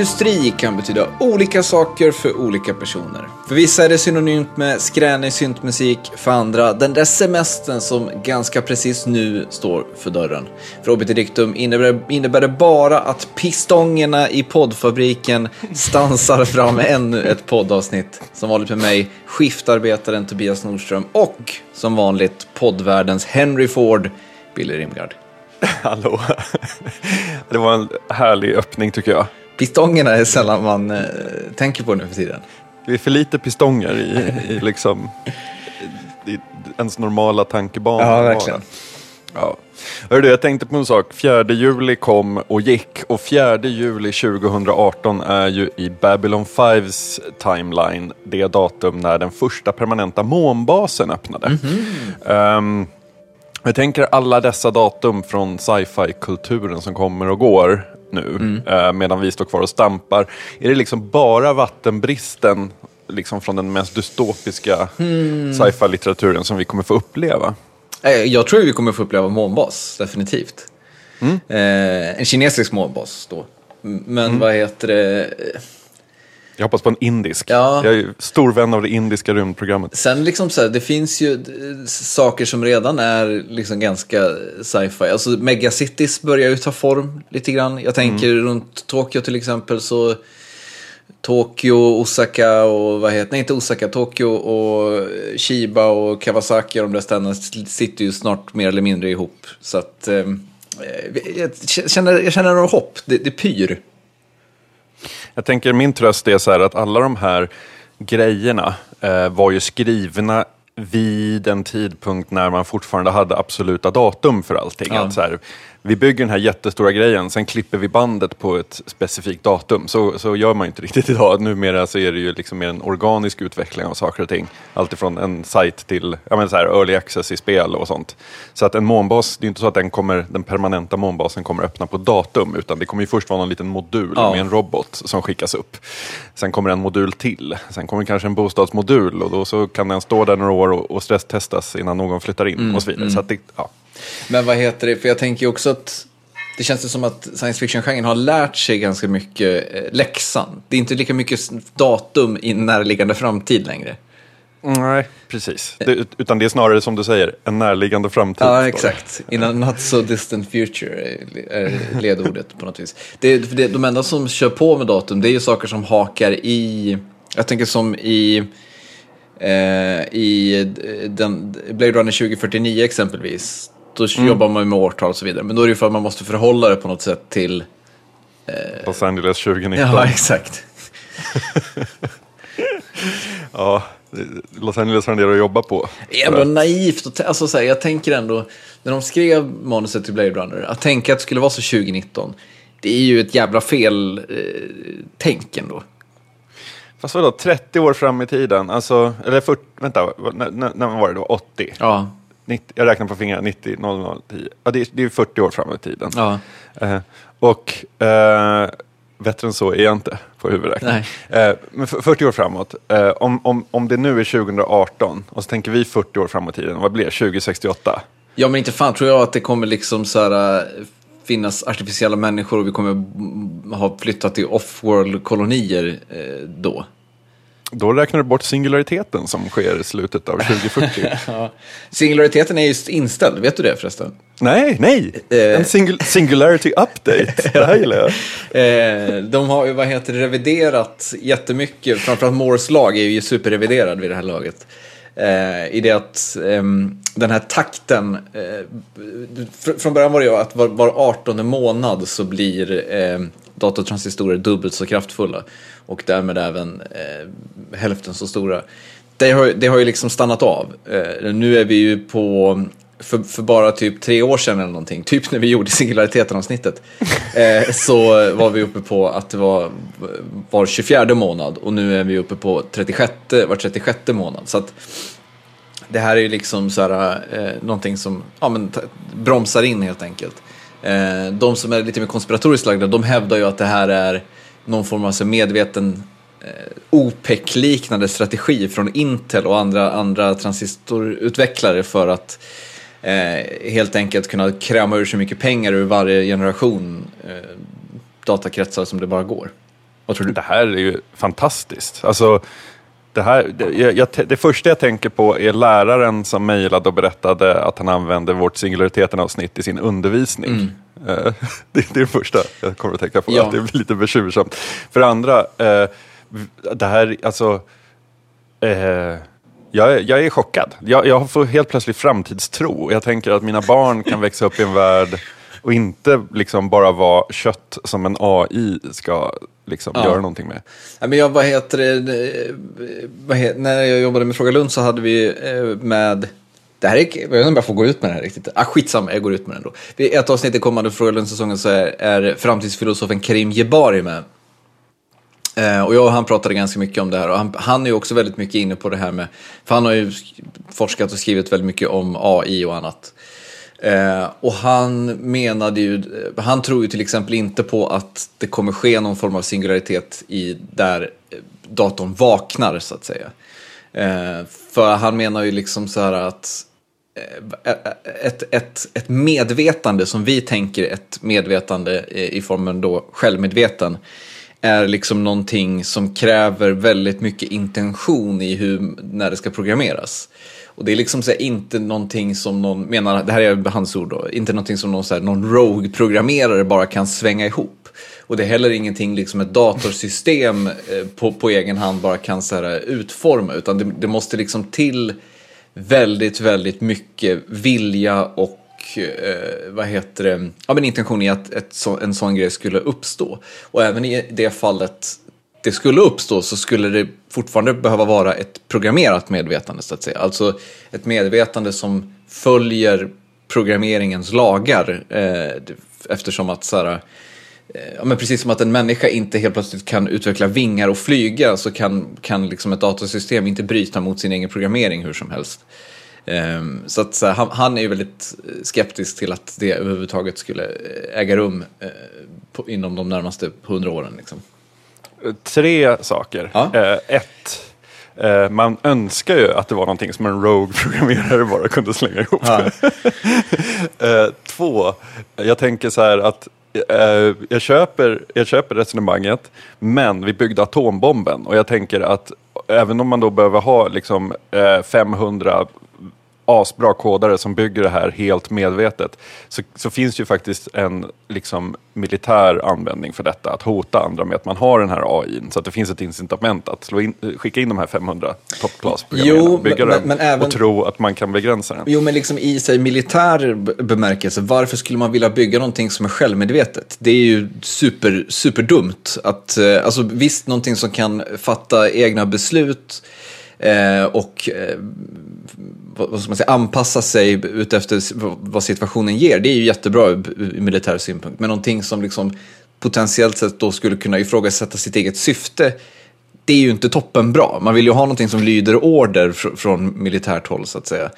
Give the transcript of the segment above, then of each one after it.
Industri kan betyda olika saker för olika personer. För vissa är det synonymt med skränig syntmusik, för andra den där semestern som ganska precis nu står för dörren. För Obiterdictum innebär, innebär det bara att pistongerna i poddfabriken stansar fram ännu ett poddavsnitt. Som vanligt med mig, skiftarbetaren Tobias Nordström och som vanligt poddvärldens Henry Ford, Billy Rimgard. Hallå. Det var en härlig öppning tycker jag. Pistongerna är sällan man eh, tänker på nu för tiden. Det är för lite pistonger i, i liksom i ens normala tankebana. Ja, verkligen. Ja. Hörru, jag tänkte på en sak. 4 juli kom och gick och 4 juli 2018 är ju i Babylon 5s timeline det datum när den första permanenta månbasen öppnade. Mm -hmm. um, jag tänker alla dessa datum från sci-fi-kulturen som kommer och går nu, mm. eh, medan vi står kvar och stampar. Är det liksom bara vattenbristen liksom från den mest dystopiska mm. sci-fi-litteraturen som vi kommer få uppleva? Eh, jag tror vi kommer få uppleva månbas, definitivt. Mm. Eh, en kinesisk månbas då. Men mm. vad heter det? Jag hoppas på en indisk. Ja. Jag är stor vän av det indiska rymdprogrammet. Sen liksom så här, det finns ju saker som redan är liksom ganska sci-fi. Alltså megacities börjar ju ta form lite grann. Jag tänker mm. runt Tokyo till exempel så Tokyo, Osaka och vad heter, nej inte Osaka, Tokyo och Shiba och Kawasaki och de där städerna sitter ju snart mer eller mindre ihop. Så att eh, jag känner, jag känner några hopp, det, det pyr. Jag tänker min tröst är så här att alla de här grejerna eh, var ju skrivna vid en tidpunkt när man fortfarande hade absoluta datum för allting. Ja. Att så här, vi bygger den här jättestora grejen, sen klipper vi bandet på ett specifikt datum. Så, så gör man ju inte riktigt idag. Numera så är det ju liksom mer en organisk utveckling av saker och ting. Alltifrån en sajt till ja, men så här, early access i spel och sånt. Så att en månbas, det är inte så att den, kommer, den permanenta månbasen kommer öppna på datum, utan det kommer ju först vara någon liten modul ja. med en robot som skickas upp. Sen kommer en modul till, sen kommer kanske en bostadsmodul och då så kan den stå där några år och, och stresstestas innan någon flyttar in mm, och så vidare. Mm. Så att det, ja. Men vad heter det, för jag tänker också att det känns det som att science fiction-genren har lärt sig ganska mycket eh, läxan. Det är inte lika mycket datum i närliggande framtid längre. Nej, precis. Det, utan det är snarare som du säger, en närliggande framtid. Ja, exakt. In a not so distant future är ledordet på något vis. Det, det, de enda som kör på med datum, det är ju saker som hakar i, jag tänker som i, eh, i den, Blade Runner 2049 exempelvis då mm. jobbar man med årtal och så vidare. Men då är det ju för att man måste förhålla det på något sätt till... Eh... Los Angeles 2019. Ja, exakt. ja, Los Angeles har en del att jobba på. Ändå naivt. Och alltså, så här, jag tänker ändå, när de skrev manuset till Blade Runner, att tänka att det skulle vara så 2019, det är ju ett jävla fel eh, tänk ändå. Fast vadå, 30 år fram i tiden? Alltså, eller 40, vänta, när, när var det då? 80? Ja. 90, jag räknar på fingrarna, 90, 00, 10. Ja, det, är, det är 40 år framåt i tiden. Ja. Eh, och eh, bättre än så är jag inte på huvudräkning. Eh, men 40 år framåt, eh, om, om, om det nu är 2018 och så tänker vi 40 år framåt i tiden, vad blir det? 2068? Ja, men inte fan tror jag att det kommer liksom så här eh, finnas artificiella människor och vi kommer ha flyttat till off-world kolonier eh, då. Då räknar du bort singulariteten som sker i slutet av 2040. ja. Singulariteten är just inställd, vet du det förresten? Nej, nej! Eh. En singul singularity update, det här gillar jag. Eh, de har ju, vad heter reviderat jättemycket, framförallt Moores lag är ju superreviderad vid det här laget. Eh, I det att eh, den här takten, eh, fr från början var det ju att var, var 18 månad så blir eh, datortransistorer dubbelt så kraftfulla och därmed även eh, hälften så stora. Det har, det har ju liksom stannat av. Eh, nu är vi ju på, för, för, bara typ tre år sedan eller någonting, typ när vi gjorde singulariteten-avsnittet, eh, så var vi uppe på att det var var 24 månad och nu är vi uppe på 36, var 36 månad. Så att det här är ju liksom så här, eh, någonting som ja, men, bromsar in helt enkelt. Eh, de som är lite mer konspiratoriskt lagda, de hävdar ju att det här är någon form av medveten eh, OPEC-liknande strategi från Intel och andra, andra transistorutvecklare för att eh, helt enkelt kunna kräma ur så mycket pengar ur varje generation eh, datakretsar som det bara går. Vad tror du? Det här är ju fantastiskt. Alltså, det, här, det, jag, det första jag tänker på är läraren som mejlade och berättade att han använde vårt singulariteten-avsnitt i sin undervisning. Mm. Eh, det, det är det första jag kommer att tänka på, Ja. det blir lite bekymmersamt. För det andra, eh, det här, alltså... Eh, jag, är- jag är chockad. Jag, jag får helt plötsligt framtidstro. Jag tänker att mina barn kan växa upp i en värld och inte liksom bara vara kött som en AI ska liksom Ja. göra någonting med. Ja, men jag, vad heter det, eh, vad he, när jag jobbade med Fråga Lund så hade vi eh, med, det här är, jag vet inte om jag får gå ut med det här riktigt, ah, skitsamma, jag går ut med det ändå. I ett avsnitt i kommande Fråga Lund-säsongen så är, är framtidsfilosofen Karim Jebari med. Eh, och jag och han pratade ganska mycket om det här och han, han är ju också väldigt mycket inne på det här med, för han har ju forskat och skrivit väldigt mycket om AI och annat. Eh, och han menade ju, eh, han tror ju till exempel inte på att det kommer ske någon form av singularitet i där eh, datorn vaknar så att säga. Eh, för han menar ju liksom så här att eh, ett, ett, ett medvetande som vi tänker ett medvetande i formen då självmedveten är liksom någonting som kräver väldigt mycket intention i hur, när det ska programmeras. Och det är liksom så här, inte någonting som någon, menar, det här är hans ord då, inte någonting som någon, så här, någon rogue-programmerare bara kan svänga ihop. Och det är heller ingenting liksom ett datorsystem eh, på, på egen hand bara kan så här, utforma, utan det, det måste liksom till väldigt, väldigt mycket vilja och eh, vad heter det, ja men intention i att ett en sån grej skulle uppstå. Och även i det fallet det skulle uppstå så skulle det fortfarande behöva vara ett programmerat medvetande så att säga. Alltså ett medvetande som följer programmeringens lagar. Eh, eftersom att så här, eh, Ja, men precis som att en människa inte helt plötsligt kan utveckla vingar och flyga så kan, kan liksom ett datasystem inte bryta mot sin egen programmering hur som helst. Ehm, Så att han, han är ju väldigt eh, skeptisk till att det överhuvudtaget skulle eh, äga rum eh, inom de närmaste hundra åren. Liksom. Tre saker. Ja. Ett, man önskar ju att det var någonting som en rogue-programmerare bara kunde slänga ihop. Ja. Två, jag tänker så här att jag, köper, jag köper resonemanget, men vi byggde atombomben och jag tänker att även om man då behöver ha liksom, eh, 500 asbra kodare som bygger det här helt medvetet så, så finns ju faktiskt en liksom, militär användning för detta. Att hota andra med att man har den här AI. Så att det finns ett incitament att slå in, skicka in de här 500 top class Jo, bygga men- den men även- och tro att man kan begränsa den. Jo, men liksom i sig militär bemärkelse, varför skulle man vilja bygga någonting som är självmedvetet? Det är ju super, superdumt. Att, eh, alltså, visst, någonting som kan fatta egna beslut eh, och eh, vad, ska man säga, anpassa sig utefter vad- situationen ger. Det är ju jättebra ur militär synpunkt. Men någonting som liksom potentiellt sett då skulle kunna ifrågasätta sitt eget syfte det är ju inte toppen bra. Man vill ju ha någonting som lyder order fr- från militärt håll så att säga.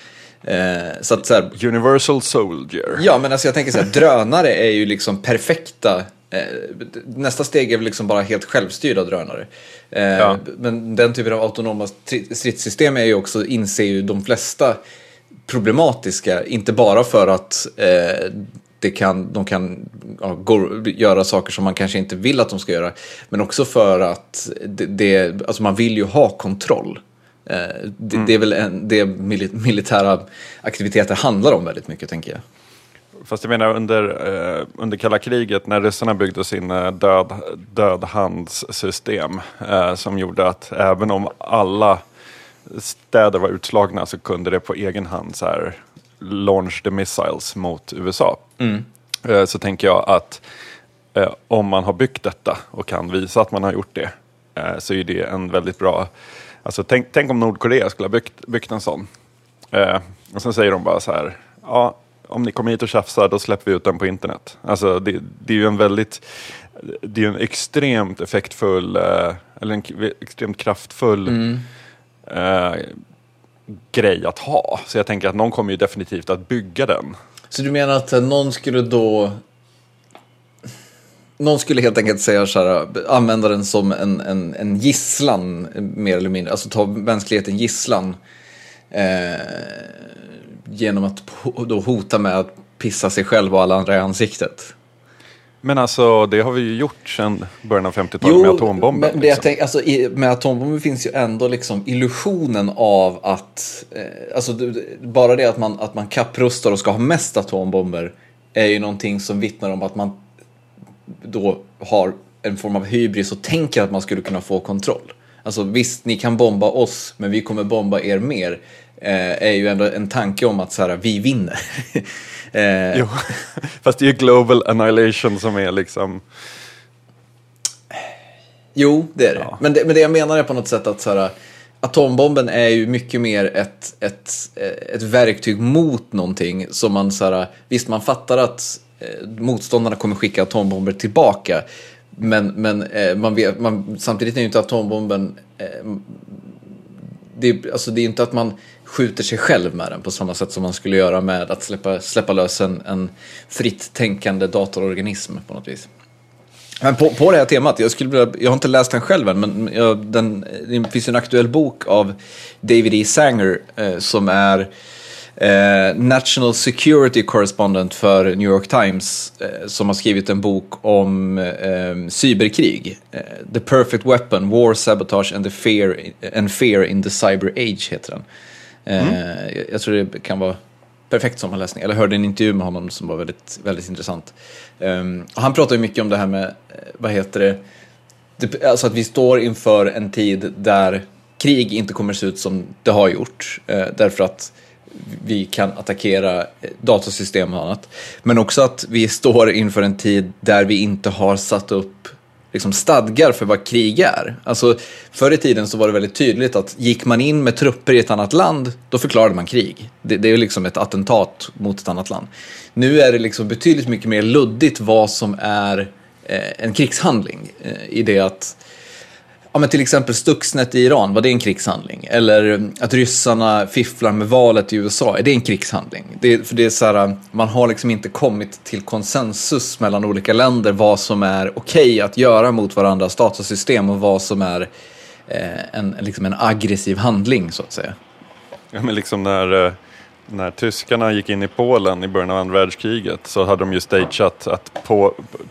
Eh, så att så här, Universal Soldier. ja men alltså jag tänker så här, drönare är ju liksom perfekta. Eh, nästa steg är väl liksom bara helt självstyrda drönare. Eh, Ja. Men den typen av autonoma stri- stridssystem är ju också, inser ju de flesta problematiska, inte bara för att eh, det kan, de kan ja, gå, göra saker som man kanske inte vill att de ska göra, men också för att det, det, alltså man vill ju ha kontroll. Eh, det, det är väl en, det mili- militära aktiviteter handlar om väldigt mycket, tänker jag. Fast jag menar under, eh, under kalla kriget när ryssarna byggde sin eh, död, dödhandssystem eh, som gjorde att även om alla städer var utslagna så kunde det på egen hand så här, launch the missiles mot USA. Eh, så tänker jag att eh, om man har byggt detta och kan visa att man har gjort det eh, så är det en väldigt bra... Alltså, tänk, tänk om Nordkorea skulle ha byggt, byggt en sån. Och sen säger de bara så här, ja, om ni kommer hit och tjafsar då släpper vi ut den på internet. Alltså det, det är ju en väldigt, det är ju en extremt effektfull, eh, eller en extremt kraftfull eh, grej att ha. Så jag tänker att någon kommer ju definitivt att bygga den. Så du menar att eh, någon skulle då... Någon skulle helt enkelt säga så här, använda den som en, en, en gisslan, eh, mer eller mindre. Alltså ta mänskligheten gisslan. Eh, genom att då hota med att pissa sig själv och alla andra i ansiktet. Men alltså, det har vi ju gjort sedan början av 50-talet med atombomben. Men det jag tänk, alltså, i, med atombomben finns ju ändå liksom illusionen av att, eh, alltså bara det att man, att man kapprustar och ska ha mest atombomber är ju någonting som vittnar om att man då har en form av hybris och tänker att man skulle kunna få kontroll. Alltså visst, ni kan bomba oss, men vi kommer bomba er mer. Eh, är ju ändå en tanke om att så här, vi vinner. eh, Jo, fast det är ju global annihilation som är liksom... Jo, det är det. Ja. Men, det. men det jag menar är på något sätt att så här, atombomben är ju mycket mer ett, ett, ett verktyg mot någonting. Som man, så här, visst, man fattar att eh, motståndarna kommer skicka atombomber tillbaka. Men, men eh, man vet, man, samtidigt är ju inte atombomben... Eh, det, är- alltså det är inte att man skjuter sig själv med den på samma sätt som man skulle göra med att släppa, släppa lös en, en fritt tänkande datororganism på något vis. Men på, på det här temat, jag, skulle vilja, jag har inte läst den själv än, men jag, den, det finns en aktuell bok av David E. Sanger eh, som är eh, National Security Correspondent för New York Times eh, som har skrivit en bok om eh, cyberkrig. Eh, the Perfect Weapon, War, Sabotage and, the fear, and Fear in the Cyber Age heter den. Eh, jag, jag tror det kan vara perfekt sommarläsning. Eller hörde en intervju med honom som var väldigt, väldigt intressant. Ehm, och han pratar ju mycket om det här med, eh, vad heter det, det, alltså att vi står inför en tid där krig inte kommer se ut som det har gjort. Eh, därför att vi kan attackera datasystem och annat. Men också att vi står inför en tid där vi inte har satt upp liksom stadgar för vad krig är. Alltså, förr i tiden så var det väldigt tydligt att gick man in med trupper i ett annat land, då förklarade man krig. Det, det är liksom ett attentat mot ett annat land. Nu är det liksom betydligt mycket mer luddigt vad som är eh, en krigshandling. Eh, I det att Ja, men till exempel Stuxnet i Iran, var det en krigshandling? Eller att ryssarna fifflar med valet i USA, är det en krigshandling? Det, för det är så här, man har liksom inte kommit till konsensus mellan olika länder vad som är okej att göra mot varandras datasystem och vad som är eh, en, liksom en aggressiv handling, så att säga. Ja, men liksom när, eh, när tyskarna gick in i Polen i början av andra världskriget så hade de ju stageat att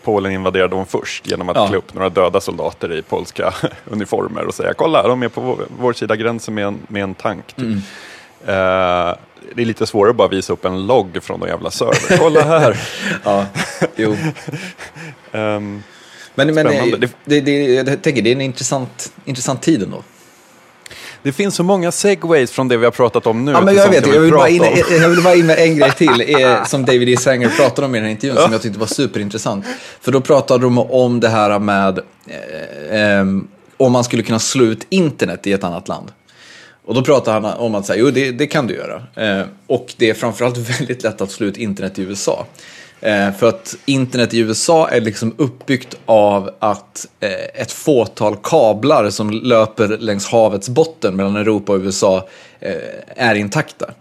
Polen invaderade dem först genom att Ja. klä upp några döda soldater i polska uniformer och säga kolla, de är på vår, vår sida gränsen med en, med en tank. Typ. Mm. Eh, det är lite svårare att bara visa upp en logg från någon jävla server. Kolla här! Ja, jo. Ehm, Men, men Spännande. det, det, det, jag tänker, det är en intressant, intressant tid ändå. Det finns så många segways från det vi har pratat om nu. Ja, men jag vet, jag vill, vill bara in, jag vill bara in med en grej till, eh, som David E. Sanger pratade om i den här intervjun, som jag tyckte var superintressant. För då pratade de om det här med eh, ehm, om man skulle kunna slå ut internet i ett annat land. Och då pratade han om att säga, jo det, det kan du göra. Eh, och det är framförallt väldigt lätt att slå ut internet i USA. Eh, för att internet i USA är liksom uppbyggt av att eh, ett fåtal kablar som löper längs havets botten mellan Europa och USA eh, är intakta.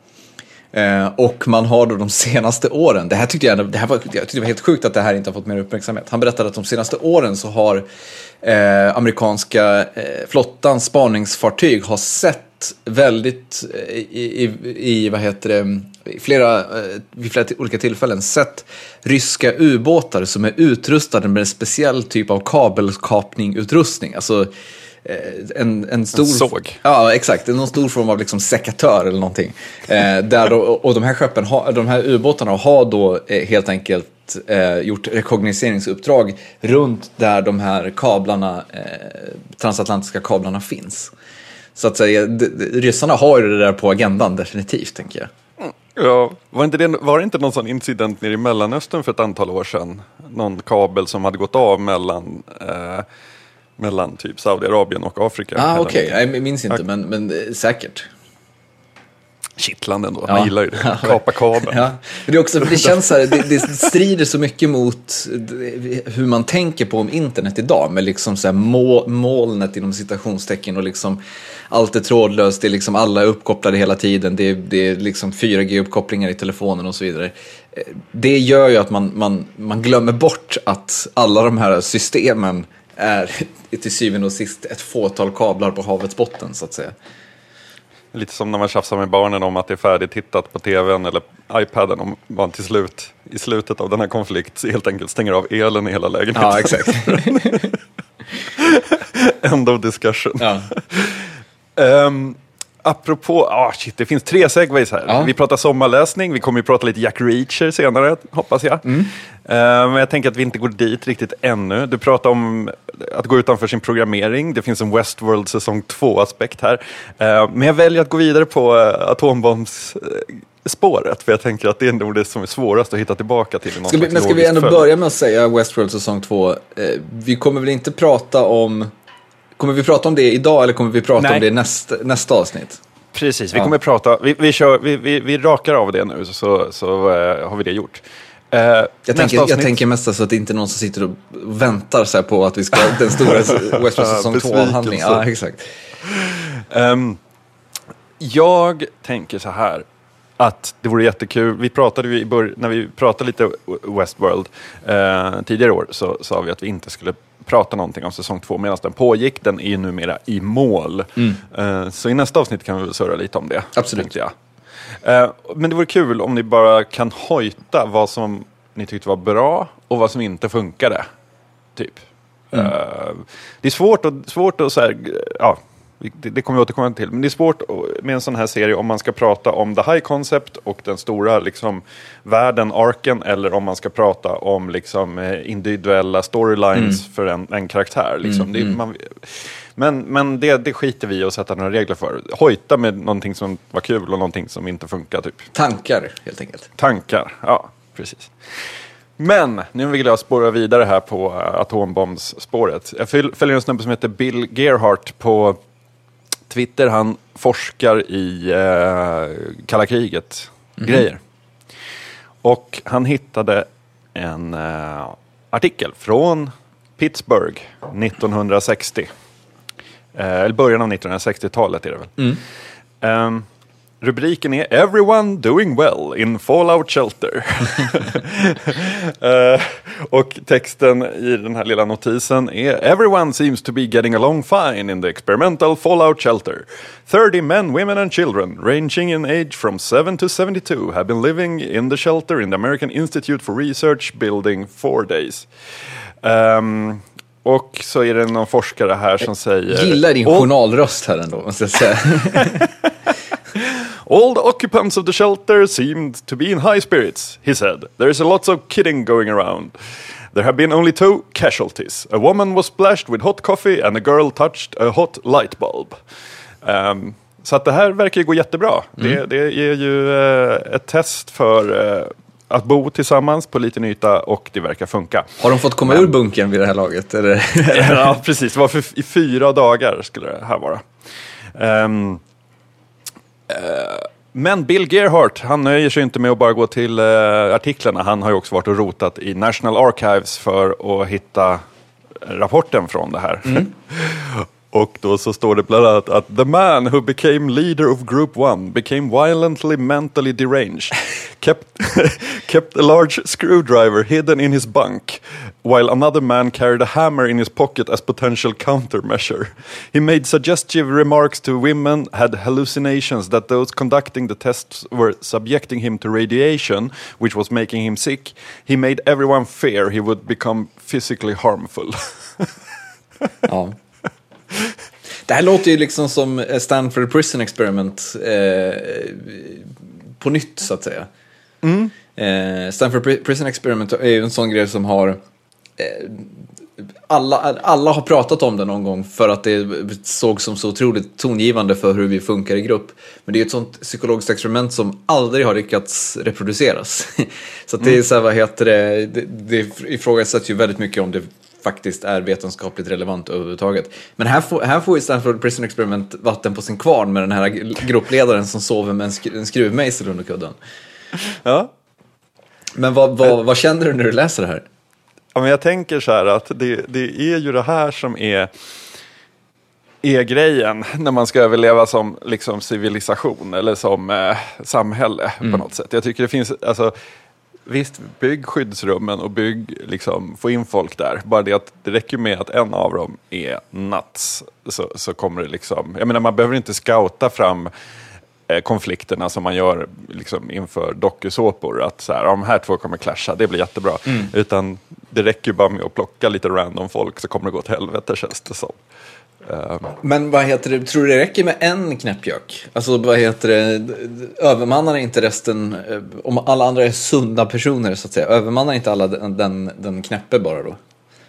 Eh, och man har då de senaste åren, det här tyckte jag, det här var, jag tyckte det var helt sjukt att det här inte har fått mer uppmärksamhet. Han berättade att de senaste åren så har eh, amerikanska eh, flottans spaningsfartyg har sett väldigt eh, i, i, i vad heter det, flera, eh, vid flera olika tillfällen sett ryska ubåtar som är utrustade med en speciell typ av kabelkapningutrustning. Alltså eh, en, en stor... såg. Ja, exakt. Någon stor form av liksom sekatör eller någonting. Eh, där då, och de här skeppen, har, de här ubåtarna har då eh, helt enkelt eh, gjort rekognoseringsuppdrag runt där de här kablarna, eh, transatlantiska kablarna finns. Så att säga, ryssarna har ju det där på agendan definitivt, tänker jag. Ja, var, inte det, var det inte någon sån incident nere i Mellanöstern för ett antal år sedan? Någon kabel som hade gått av mellan, eh, mellan typ Saudiarabien och Afrika. Ah, okej. någonting. Jag minns inte, men, men eh, säkert. Kittlande ändå, Ja. man gillar ju det. Kapa kabeln. Ja, det, är också, det känns så här, det, det strider så mycket mot hur man tänker på om internet idag. Med liksom så här må, molnet inom citationstecken och liksom allt är trådlöst, det är liksom alla är uppkopplade hela tiden, det är, det är liksom 4G-uppkopplingar i telefonen och så vidare. Det gör ju att man, man, man glömmer bort att alla de här systemen är till syvende och sist ett fåtal kablar på havets botten så att säga. Lite som när man tjafsar med barnen om att det är färdigtittat på tvn eller iPaden om man till slut, i slutet av den här konflikt helt enkelt stänger av elen i hela lägenheten. Ja, exakt. End of discussion. Ja. Um, apropå, ah shit, det finns tre segways här. Ja. Vi pratar sommarläsning, vi kommer ju prata lite Jack Reacher senare, hoppas jag. Mm. Eh, men jag tänker att vi inte går dit riktigt ännu. Du pratar om att gå utanför sin programmering. Det finns en Westworld säsong 2-aspekt här. Eh, men jag väljer att gå vidare på uh, atombombsspåret, för jag tänker att det är nog det som är svårast att hitta tillbaka till. Ska vi, men ska vi ändå följd. börja med att säga Westworld säsong 2. Eh, vi kommer väl inte prata om... Kommer vi prata om det idag eller kommer vi prata Nej. om det i nästa, nästa avsnitt? Precis, vi Ja. kommer prata, vi, vi, kör, vi, vi, vi rakar av det nu, så, så eh, har vi det gjort. Eh, Jag tänker, jag tänker mest så att det inte är någon som sitter och väntar så på att vi ska den stora Westworld säsong 2-avhandlingen. Ja, exakt. Ehm, jag tänker så här, att det vore jättekul. Vi pratade ju i bör- när vi pratade lite Westworld eh, tidigare år så sa vi att vi inte skulle prata någonting om säsong två medan den pågick. Den är ju numera i mål. Eh, så i nästa avsnitt kan vi väl surra lite om det. Absolut. Jag. Eh, men det vore kul om ni bara kan hojta vad som ni tyckte var bra och vad som inte funkade. Typ. Eh, det är svårt att, svårt att så här, ja, det, det kommer vi återkomma till, men det är svårt med en sån här serie om man ska prata om the high concept och den stora liksom, världen, arken, eller om man ska prata om liksom, eh, individuella storylines för en, en karaktär. Liksom. det, man, men men det, det skiter vi i att sätta några regler för. Hojta med någonting som var kul och någonting som inte funkar. Typ. Tankar, helt enkelt. Tankar, ja precis. Men nu vill jag spåra vidare här på uh, atombombsspåret. Jag föl- följer en snubbe som heter Bill Gerhardt på Twitter. Han forskar i uh, kalla kriget-grejer. Och han hittade en uh, artikel från Pittsburgh 1960. Eh, Eller början av 1960-talet är det väl. Ehm, rubriken är Everyone doing well in Fallout Shelter. Eh, och texten i den här lilla notisen är Everyone seems to be getting along fine in the experimental Fallout Shelter. 30 men, women and children ranging in age from 7 to 72 have been living in the shelter in the American Institute for Research building four days. Ehm, och så är det någon forskare här som säger... Gillar din journalröst här ändå, måste jag säga. All the occupants of the shelter seemed to be in high spirits, he said. There is a lot of kidding going around. There have been only two casualties. A woman was splashed with hot coffee and a girl touched a hot light bulb. Ehm, så att det här verkar ju gå jättebra. Det, det är ju eh, ett test för eh, att bo tillsammans på liten yta och det verkar funka. Har de fått komma ur bunkern vid det här laget? Ja, precis. Det var för, i fyra dagar skulle det här vara. Eh, men Bill Gerhardt, han nöjer sig inte med att bara gå till eh, artiklarna. Han har ju också varit och rotat i National Archives för att hitta rapporten från det här. Och då så står det bland annat att the man who became leader of group one became violently mentally deranged. kept, kept a large screwdriver hidden in his bunk while another man carried a hammer in his pocket as potential countermeasure. He made suggestive remarks to women, had hallucinations that those conducting the tests were subjecting him to radiation, which was making him sick. He made everyone fear he would become physically harmful. Ja. Det här låter ju liksom som Stanford Prison Experiment eh, på nytt så att säga. Eh, Stanford Pri- Prison Experiment är ju en sån grej som har eh, alla, alla har pratat om det någon gång för att det såg som så otroligt tongivande för hur vi funkar i grupp. Men det är ett sånt psykologiskt experiment som aldrig har lyckats reproduceras. så det är så här, vad heter det, det, det ifrågasätts ju väldigt mycket om det faktiskt är vetenskapligt relevant överhuvudtaget. Men här får, här får ju Stanford Prison Experiment vatten på sin kvarn med den här gruppledaren som sover med en, sk- en skruvmejsel under kudden. ja. Men vad, vad, vad känner du när du läser det här? Ja, men jag tänker så här att det, det är ju det här som är, är grejen när man ska överleva som liksom, civilisation eller som eh, samhälle på något sätt. Jag tycker det finns, alltså, visst, bygg skyddsrummen och bygg, liksom, få in folk där. Bara det att det räcker med att en av dem är nuts. Så, så kommer det liksom, jag menar man behöver inte scouta fram eh, konflikterna som man gör liksom, inför dokusåpor. Att så här, de här två kommer clasha, det blir jättebra. Mm. Utan det räcker bara med att plocka lite random folk så kommer det gå åt helvete känns det som. Um, Men vad heter det, tror du det räcker med en knäppjök? Alltså vad heter det, övermannar inte resten, eh, om alla andra är sunda personer så att säga, övermannar inte alla den, den, den knäppe bara då?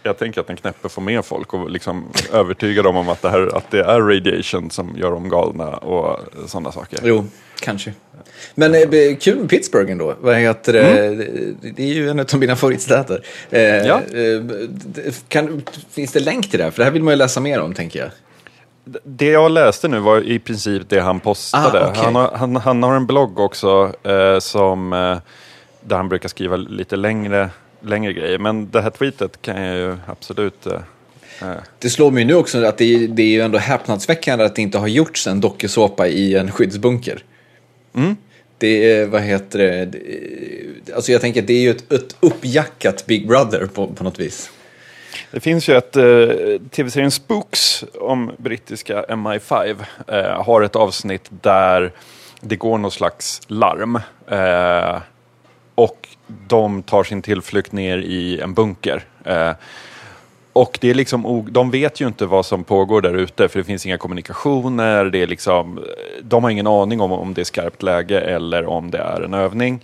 jag tänker att en knäppe får med folk och liksom övertyga dem om att det, här, att det är radiation som gör dem galna och sådana saker. Jo, kanske. Men eh, kul med Pittsburgh ändå. Vad heter det? Det är ju en av mina favoritstäder. Eh, Ja. eh, kan, finns det länk till det här? För det här vill man ju läsa mer om, tänker jag. Det jag läste nu var i princip det han postade. Ah, okej. han, har, han, han har en blogg också eh, som, eh, där han brukar skriva lite längre, längre grejer. Men det här tweetet kan jag ju absolut... Eh, eh, Det slår mig nu också att det är, det är ju ändå häpnadsväckande att det inte har gjorts en dokusåpa i en skyddsbunker. Det är, vad heter det, det alltså jag tänker att det är ju ett, ett uppjackat Big Brother på, på något vis. Det finns ju ett, eh, tv-serien Spooks om brittiska MI5 eh, har ett avsnitt där det går någon slags larm. Eh, och de tar sin tillflykt ner i en bunker. Eh, och det är liksom, de vet ju inte vad som pågår där ute för det finns inga kommunikationer. Det är liksom, de har ingen aning om om det är skarpt läge eller om det är en övning.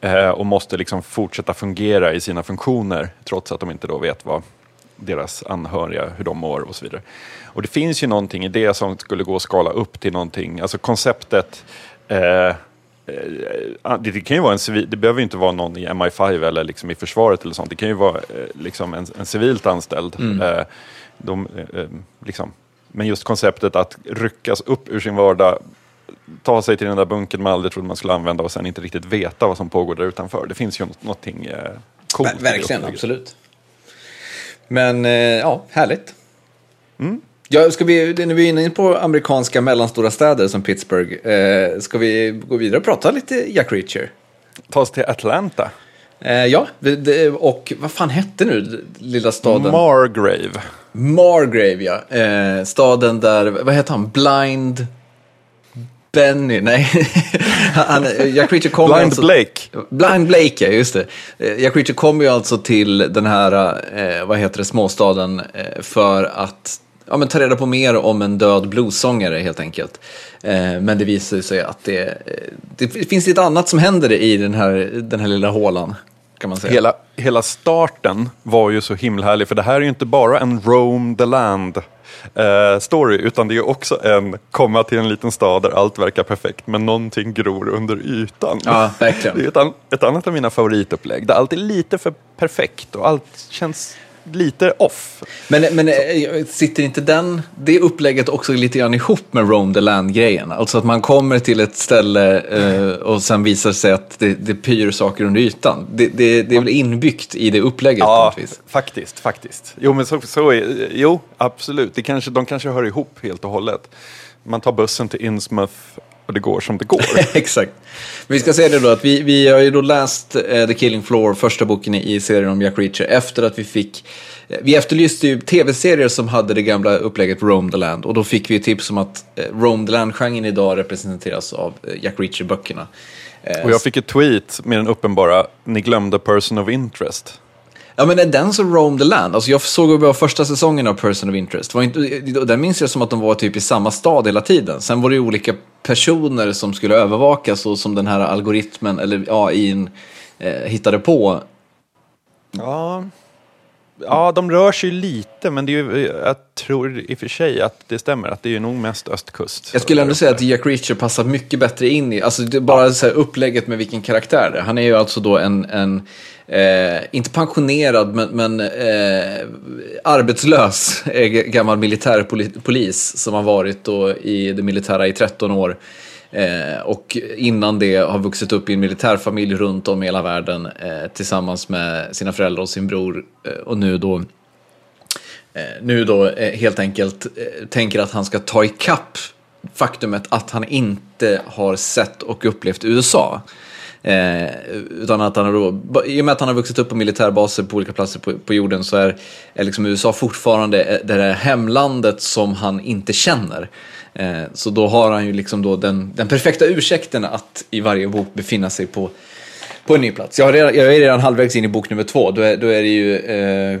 Eh, och måste liksom fortsätta fungera i sina funktioner trots att de inte då vet vad deras anhöriga, hur de mår och så vidare. Och det finns ju någonting i det som skulle gå att skala upp till någonting, alltså konceptet eh, det, det kan ju vara en civil, det behöver inte vara någon i MI5 eller liksom i försvaret eller sånt. Det kan ju vara eh, liksom en, en civilt anställd. Eh, de, eh, eh, liksom. Men just konceptet att ryckas upp ur sin vardag, ta sig till den där bunkern man aldrig trodde man skulle använda och sen inte riktigt veta vad som pågår där utanför. Det finns ju något, någonting eh, coolt. Ver- verkligen, absolut. Men eh, ja, härligt. Ja, ska vi, när vi är inne på amerikanska mellanstora städer som Pittsburgh, eh, ska vi gå vidare och prata lite Jack Reacher? Ta oss till Atlanta. Eh, ja, det- det, och vad fan hette nu lilla staden? Margrave. Margrave, ja. Eh, staden där, vad heter han? Blind Benny? Nej, han, Jack Reacher kom Blind alltså, Blake. Blind Blake, ja, just det. Eh, Jack Reacher kommer ju alltså till den här, eh, vad heter det, småstaden eh, för att ja, men ta reda på mer om en död bluessångare helt enkelt. Eh, men det visar sig att det, eh, det finns lite annat som händer i den här, den här lilla hålan, kan man säga. Hela, hela starten var ju så himla härlig, för det här är ju inte bara en roam the land eh, story, utan det är också en komma till en liten stad där allt verkar perfekt, men någonting gror under ytan. Ja, verkligen. Det är ett, an, ett annat av mina favoritupplägg, där allt är lite för perfekt och allt känns lite off. Men, men eh, sitter inte den, det upplägget också lite grann ihop med Roam the Land-grejen? Alltså att man kommer till ett ställe eh, och sen visar sig att det, det pyr saker under ytan. Det, det, det är väl inbyggt i det upplägget Ja, faktiskt, faktiskt. Jo, men så, så är, jo, absolut. Det kanske, de kanske hör ihop helt och hållet. Man tar bussen till Innsmouth och det går som det går. Exakt. Vi ska säga det då att vi, vi har ju då läst eh, The Killing Floor, första boken i, serien om Jack Reacher, efter att vi fick eh, vi efterlyste ju tv-serier som hade det gamla upplägget Roam the Land och då fick vi ju tips om att eh, Roam the Land-genren idag representeras av eh, Jack Reacher-böckerna. Och jag fick ett tweet med den uppenbara, ni glömde person of interest. Ja men är den som Roam the Land? Alltså jag såg ju bara första säsongen av Person of Interest. Var inte, och den minns jag som att de var typ i samma stad hela tiden. Sen var det ju olika personer som skulle övervakas och som den här algoritmen eller AIn eh, hittade på. Ja ja, de rör sig lite, men det är ju, jag tror i och för sig att det stämmer, att det är nog mest östkust. Jag skulle ändå säga att Jack Reacher passar mycket bättre in i, alltså det är bara så här upplägget med vilken karaktär det är. Han är ju alltså då en, en eh, inte pensionerad, men, men eh, arbetslös gammal militärpolis som har varit då i det militära i 13 år. Eh, och innan det har vuxit upp i en militärfamilj runt om i hela världen eh, tillsammans med sina föräldrar och sin bror. Eh, och nu då eh, nu då eh, helt enkelt eh, tänker att han ska ta ikapp faktumet att han inte har sett och upplevt USA. Eh, utan att han har då, I och med att han har vuxit upp på militärbaser på olika platser på, på jorden så är, är liksom USA fortfarande eh, det där hemlandet som han inte känner. Eh, så då har han ju liksom då den, den perfekta ursäkten att i varje bok befinna sig på, på en ny plats. Jag, redan, jag är redan halvvägs in i bok nummer två. Då är, då är det ju eh,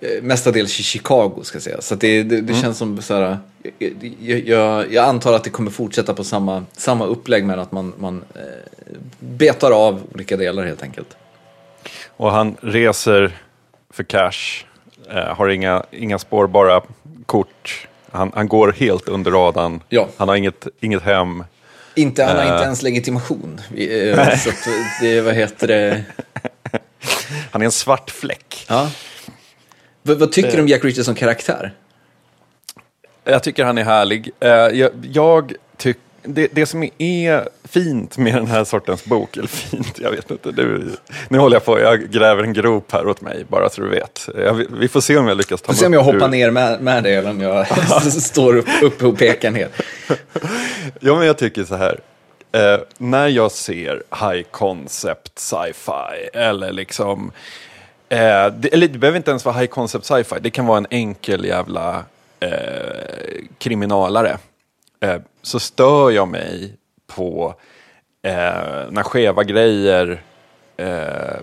eh, mestadels i Chicago ska jag säga. Så det, det, det känns som så här, jag, jag, jag antar att det kommer fortsätta på samma, samma upplägg men att man, man eh, betar av olika delar helt enkelt. Och han reser för cash, eh, har inga, inga spårbara kort. Han, han går helt under radarn. Ja. Han har inget, inget hem. Inte, han har Eh. inte ens legitimation. Eh, så att det, vad heter det? Han är en svart fläck. Ja. Vad, vad tycker du om Jack Reacher som karaktär? Jag tycker han är härlig. Eh, jag, jag det, det som är fint med den här sortens bok, eller fint, jag vet inte. Det, nu håller jag på, jag gräver en grop här åt mig, bara så du vet. Jag, vi får se om jag lyckas ta Får se om mig jag hoppar ur- ner med, med dig eller om jag står upp, uppe och pekar ner. Ja, men jag tycker så här. Eh, när jag ser high concept sci-fi eller liksom eh, det, eller det behöver inte ens vara high concept sci-fi. Det kan vara en enkel jävla eh, kriminalare. Eh, så stör jag mig på eh, när skeva grejer eh,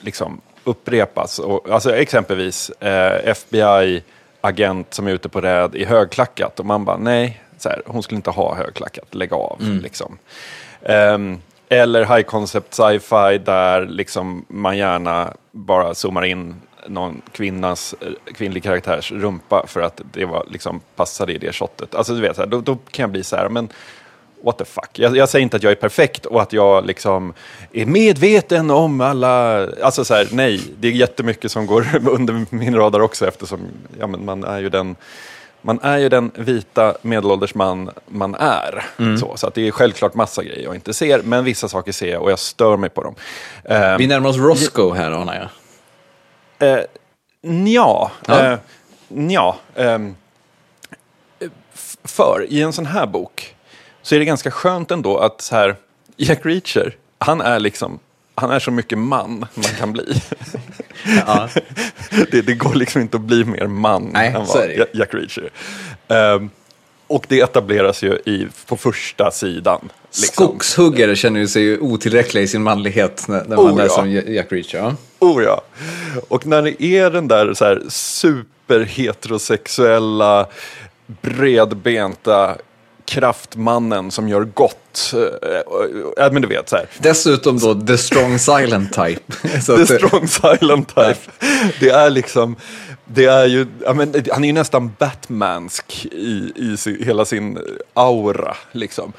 liksom upprepas. Och, alltså exempelvis eh, FBI-agent som är ute på räd i högklackat och man bara nej, här, hon skulle inte ha högklackat, lägg av. Liksom. Ehm, eller high concept sci-fi där liksom man gärna bara zoomar in någon kvinnas, eh, kvinnlig karaktärs rumpa för att det var, liksom, passade i det shotet. Alltså du vet, så här, då, då kan jag bli så här, men what the fuck. Jag, jag säger inte att jag är perfekt och att jag liksom är medveten om alla... Alltså så här, nej, det är jättemycket som går under min radar också eftersom ja, men man är ju den man är ju den vita medelålders man man är. Så, så att det är självklart massa grejer jag inte ser, men vissa saker ser jag och jag stör mig på dem. Vi närmar oss Roscoe här anar jag. Eh, nja, Ja. eh, nja. f- för i en sån här bok så är det ganska skönt ändå att så här, Jack Reacher, han är liksom han är så mycket man man kan bli. Ja. det, det går liksom inte att bli mer man Nej, än vad. Ja- Jack Reacher. Ehm, och det etableras ju i, på första sidan. Liksom. Skogshuggare känner sig otillräckliga i sin manlighet när, när man Oh, ja. läser om Jack Reacher. Ja. Oh ja. Och när det är den där, så här superheterosexuella, bredbenta kraftmannen som gör gott. Äh, äh, men du vet, så här. Dessutom då the strong silent type. The strong silent type. Det är liksom, det är ju, ja, men, han är ju nästan Batmansk i, i sin, hela sin aura. Liksom.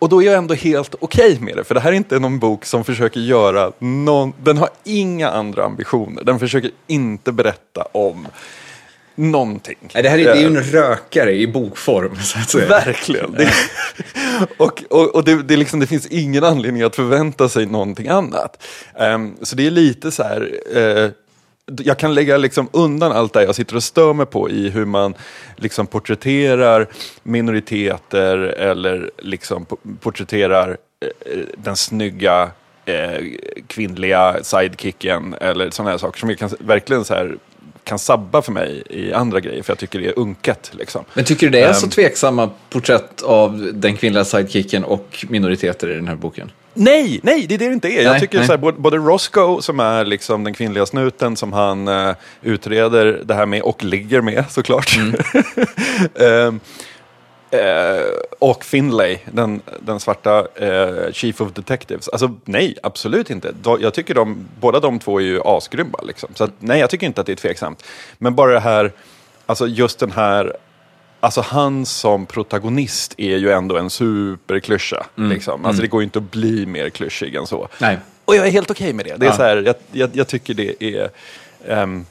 Och då är jag ändå helt okej med det, för det här är inte någon bok som försöker göra någon, den har inga andra ambitioner. Den försöker inte berätta om någonting. Nej, det här är, det är ju en rökare i bokform. Så att säga. Verkligen. Det, och och, och det, det, liksom, det finns ingen anledning att förvänta sig någonting annat. Ehm, så det är lite så här, eh, jag kan lägga liksom undan allt det jag sitter och stör mig på i hur man liksom porträtterar minoriteter eller liksom po- porträtterar eh, den snygga eh, kvinnliga sidekicken eller sådana här saker som jag kan, verkligen så här, kan sabba för mig i andra grejer för jag tycker det är unket. Liksom. Men tycker du det är så Ehm. tveksamma porträtt av den kvinnliga sidekicken och minoriteter i den här boken? Nej, nej, det är det det inte är. Jag Nej, tycker nej. Så här, både, Roscoe, som är liksom den kvinnliga snuten som han eh, utreder det här med och ligger med såklart. Ehm, eh, och Finlay, den, den svarta eh, Chief of Detectives. Alltså nej, absolut inte. Jag tycker de, båda de två är ju asgrymma. Liksom. Så att, nej, jag tycker inte att det är tveksamt. Men bara det här, alltså just den här Alltså han som protagonist är ju ändå en superklyscha. Liksom. Alltså det går ju inte att bli mer klyschig än så. Nej. Och jag är helt okej med det. det är Ja. så här, jag, jag, jag tycker det är, ehm,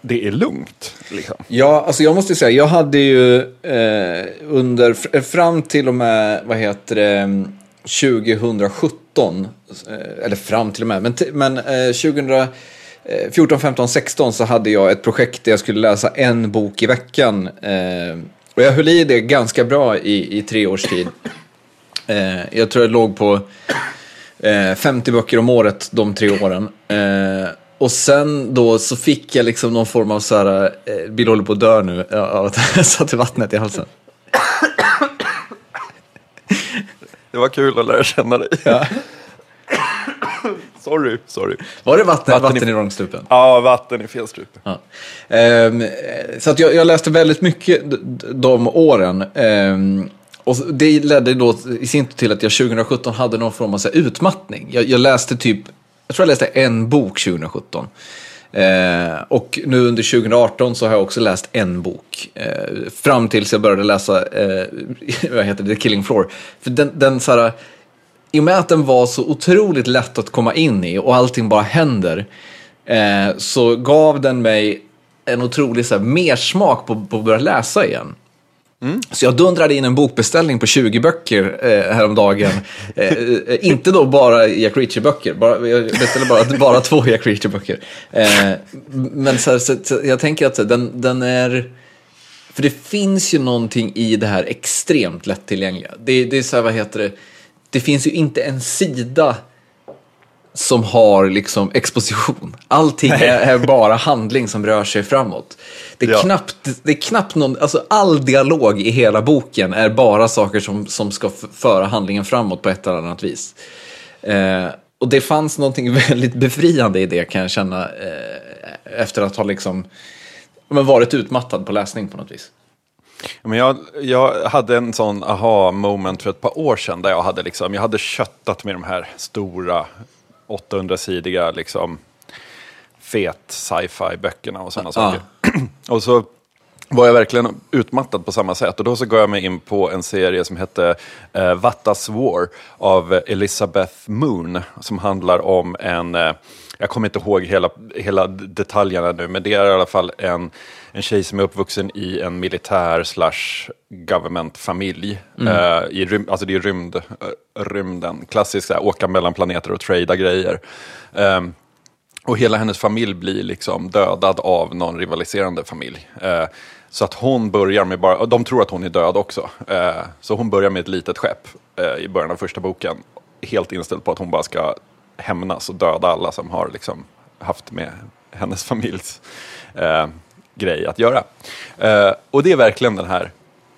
det är lugnt. Liksom. Ja, alltså jag måste säga, jag hade ju eh, under, fr- fram till och med, vad heter det, mm, 2017, eh, eller fram till och med, men, men eh, 2014, 15, 16 så hade jag ett projekt där jag skulle läsa en bok i veckan. Och jag höll i det ganska bra i, i tre års tid. Eh, jag tror jag låg på Eh, 50 böcker om året de tre åren. Eh, och sen då så fick jag liksom någon form av så här, eh, Bill håller på att dö nu av att jag satte vattnet i halsen. Det var kul att lära känna dig. Ja. Sorry, sorry. Var det vatten, Vatten i- vatten i vrångstrupen? Ja, vatten i fel strupe. Ja. Ehm, så att jag, jag läste väldigt mycket de åren. Ehm, och det ledde då i sin tur till att jag 2017 hade någon form av så utmattning. Jag, jag läste typ, jag tror jag läste en bok 2017. Eh, och nu under 2018 så har jag också läst en bok. Eh, fram tills jag började läsa, eh, vad heter det, The Killing Floor. För den, den så här, i och med att den var så otroligt lätt att komma in i och allting bara händer. Eh, så gav den mig en otrolig så här, mersmak på, på att börja läsa igen. Så jag dundrade in en bokbeställning på 20 böcker eh, häromdagen. Eh, eh, inte då bara Jack Reacher-böcker, bara, jag beställde bara, bara två Jack Reacher-böcker. Eh, men så, här, så, så jag tänker att så, den, den är... För det finns ju någonting i det här extremt lättillgängliga. Det, det är så här, vad heter det? Det finns ju inte en sida som har liksom exposition. Allting är, är bara handling som rör sig framåt. Det är, Ja. knappt, det är knappt någon, alltså all dialog i hela boken är bara saker som, som ska föra handlingen framåt på ett eller annat vis. Eh, och det fanns någonting väldigt befriande i det kan jag känna eh, efter att ha liksom, men varit utmattad på läsning på något vis. Men jag, jag hade en sån aha-moment för ett par år sedan där jag hade, liksom, jag hade köttat med de här stora 800-sidiga liksom, fet sci-fi böckerna och sådana saker. och så var jag verkligen utmattad på samma sätt. Och då så gav jag mig in på en serie som hette eh, Vattas War av Elizabeth Moon. Som handlar om en, eh, jag kommer inte ihåg hela, hela detaljerna nu, men det är i alla fall en, en tjej som är uppvuxen i en militär slash government-familj. Eh, i rym, alltså det är rymd, eh, rymden, klassiskt här, åka mellan planeter och trada grejer. Ehm, och hela hennes familj blir liksom dödad av någon rivaliserande familj. Eh, så att hon börjar med bara, de tror att hon är död också. Eh, så hon börjar med ett litet skepp eh, i början av första boken. Helt inställd på att hon bara ska hämnas och döda alla som har liksom haft med hennes familjs eh, grej att göra. Eh, och det är verkligen den här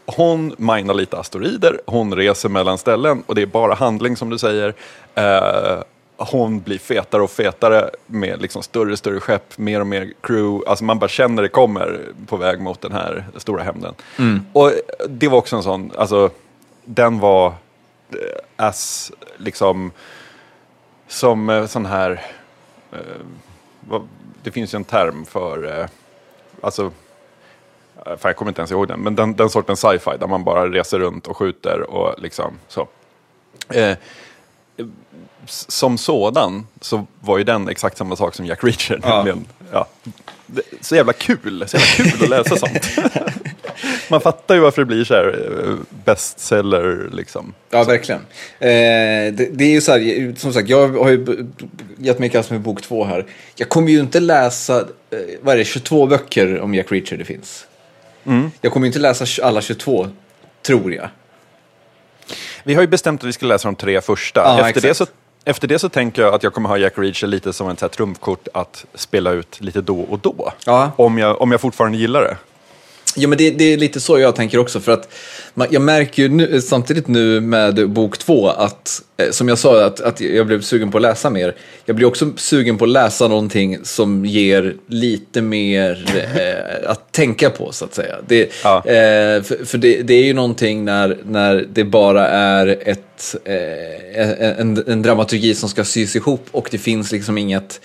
hon minar lite asteroider, hon reser mellan ställen och det är bara handling som du säger. Eh, hon blir fetare och fetare med liksom större större skepp, mer och mer crew. Alltså man bara känner det kommer på väg mot den här stora hämnden. Och det var också en sån, alltså den var eh, as liksom som eh, sån här, eh, vad, det finns ju en term för, eh, alltså eh, fan, jag kommer inte ens ihåg den, men den, den sortens sci-fi där man bara reser runt och skjuter och liksom så. Eh, som sådan så var ju den exakt samma sak som Jack Reacher. Ja. nämligen, Ja. Så jävla kul, så jävla kul att läsa sånt. Man fattar ju varför det blir så här eh, bestseller liksom. Ja, verkligen. Eh, det, det är ju så här, som sagt, jag har ju gett mig i kast med bok två här. Jag kommer ju inte läsa, eh, vad är det, 22 böcker om Jack Reacher det finns. Jag kommer ju inte läsa alla 22, tror jag. Vi har ju bestämt att vi ska läsa de tre första. Ja, efter, det så, efter det så tänker jag att jag kommer ha Jack Reacher lite som ett trumfkort att spela ut lite då och då. Ja. Om, jag, om jag fortfarande gillar det. Ja, men det, det är lite så jag tänker också. För att man, jag märker ju nu, samtidigt nu med bok två att, eh, som jag sa, att, att jag blev sugen på att läsa mer. Jag blir också sugen på att läsa någonting som ger lite mer eh, att tänka på, så att säga. Det, Ja. eh, för för det, det är ju någonting när, när det bara är ett, eh, en, en dramaturgi som ska sys ihop och det finns liksom inget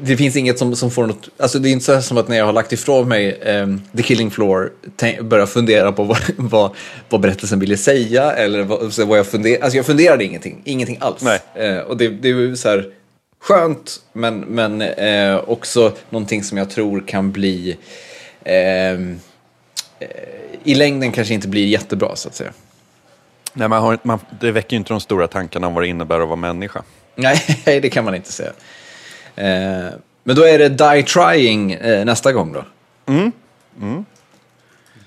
det finns inget som, som får något, alltså det är inte så som att när jag har lagt ifrån mig ehm, The Killing Floor tänk, börjar fundera på vad, vad, vad berättelsen ville säga eller vad, vad jag funderade, alltså jag funderade ingenting, ingenting alls. Eh, och det, det är så här skönt men, men eh, också någonting som jag tror kan bli eh, i längden kanske inte blir jättebra så att säga. Nej, man har, man, det väcker ju inte de stora tankarna om vad det innebär att vara människa. Nej, det kan man inte säga. Eh, men då är det Die Trying eh, nästa gång då?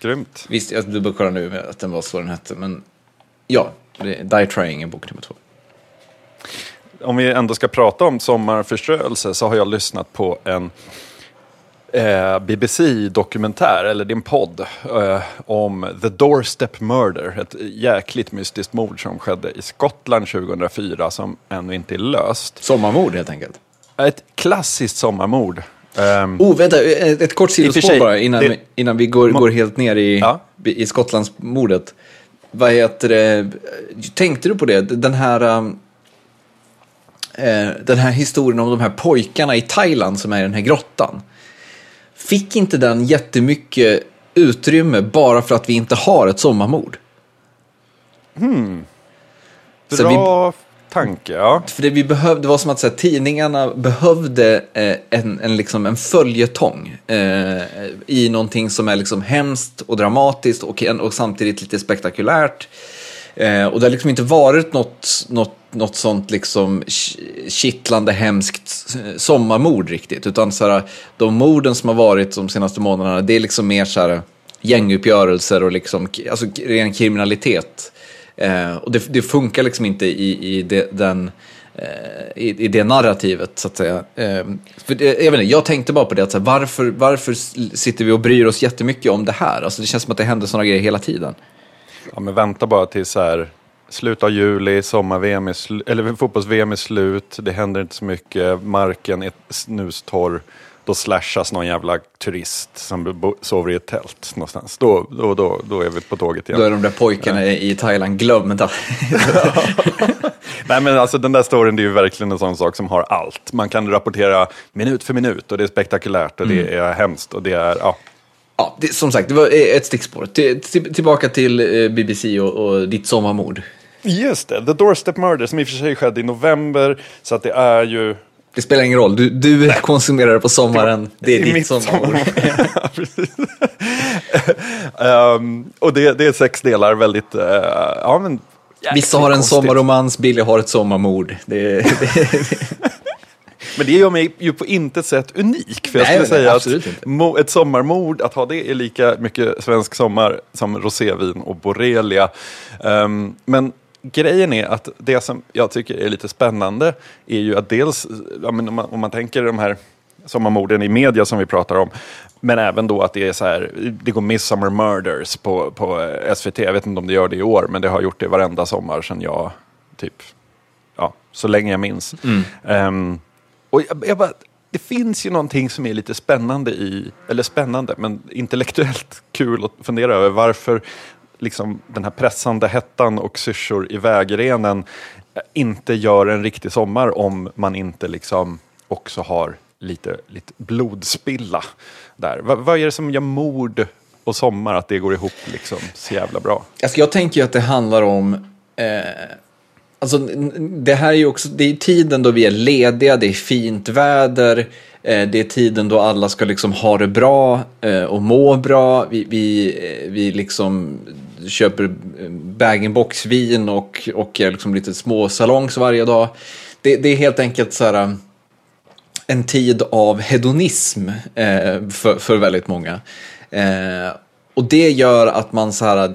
Grymt. Visst, jag dubbelkollar nu att den var så den hette, men ja, Die Trying är bok nummer två. om vi ändå ska prata om sommarförströelse så har jag lyssnat på en eh, BBC-dokumentär, eller din podd, eh, om The Doorstep Murder. Ett jäkligt mystiskt mord som skedde i Skottland 2004 som ännu inte är löst. Sommarmord helt enkelt. Ett klassiskt sommarmord. Um, Oh, vänta, ett, ett kort sidospår bara innan, det- innan vi går, går helt ner i, Ja. i Skottlandsmordet. Vad heter det? Tänkte du på det? Den här, eh, den här historien om de här pojkarna i Thailand som är i den här grottan. Fick inte den jättemycket utrymme bara för att vi inte har ett sommarmord? Så vi- bra tanke, ja. För det, vi behövde, det var som att här, tidningarna behövde eh, en, en, liksom, en följetong eh, i någonting som är liksom hemskt och dramatiskt och, och samtidigt lite spektakulärt. Eh, och det har liksom inte varit något, något, något sånt liksom kittlande hemskt eh, sommarmord riktigt. Utan så här, de morden som har varit de senaste månaderna, det är liksom mer så här gänguppgörelser och liksom, alltså ren kriminalitet. Eh, och det, det funkar liksom inte i, i, det, den, eh, i, i det narrativet, så att säga. Eh, för det, jag, vet inte, jag tänkte bara på det, att, så här, varför, varför sitter vi och bryr oss jättemycket om det här? Alltså, det känns som att det händer sådana grejer hela tiden. ja men vänta bara till så här, slutet av juli, sommar-VM är eller fotbolls-VM är slut, det händer inte så mycket, marken är snustorr. Då slashas någon jävla turist som sover i ett tält någonstans. Då, då, då, då är vi på tåget igen. Då är de där pojkarna i Thailand glömda. Nej men alltså den där storyn det är ju verkligen en sån sak som har allt. Man kan rapportera minut för minut och det är spektakulärt och det är hemskt och det är, ja. ja, det, som sagt, det var eh, ett stickspår. Till, till, tillbaka till eh, BBC och, och ditt sommarmord. Just det, The Doorstep Murder som i och för sig skedde i november. Så att det är ju... Det spelar ingen roll, du, du konsumerar det på sommaren, det är i ditt. Ja, precis. Ehm, och det, det är sex delar, väldigt... eh, ja, men, Vissa har en konstigt. sommarromans, Billy har ett sommarmord. Det, det, Men det gör mig ju på intet sätt unik. För jag Nej, skulle nej, säga att mo- ett sommarmord, att ha det är lika mycket svensk sommar som rosévin och borrelia. Ehm, men grejen är att det som jag tycker är lite spännande är ju att dels, om, man, om man tänker de här sommarmorden i media som vi pratar om, men även då att det är så här, det går Midsummer Murders på, på eh, SVT. Jag vet inte om det gör det i år, men det har gjort det varenda sommar sedan jag, typ, ja, så länge jag minns. Ehm, och jag, jag bara, det finns ju någonting som är lite spännande i, eller spännande, men intellektuellt kul att fundera över varför liksom, den här pressande hettan och syrsor i vägrenen eh, inte gör en riktig sommar om man inte liksom också har lite, lite blodspilla där. Va, vad är det som gör mord och sommar, att det går ihop liksom så jävla bra? Alltså jag tänker ju att det handlar om... Eh, alltså det här är ju också... Det är tiden då vi är lediga, det är fint väder. Eh, det är tiden då alla ska liksom ha det bra eh, och må bra. Vi, vi, eh, vi liksom köper eh, bag-in-box-vin och, och är liksom lite små salongs varje dag. Det, det är helt enkelt så här um, en tid av hedonism eh, för, för väldigt många. Eh, och det gör att man så här,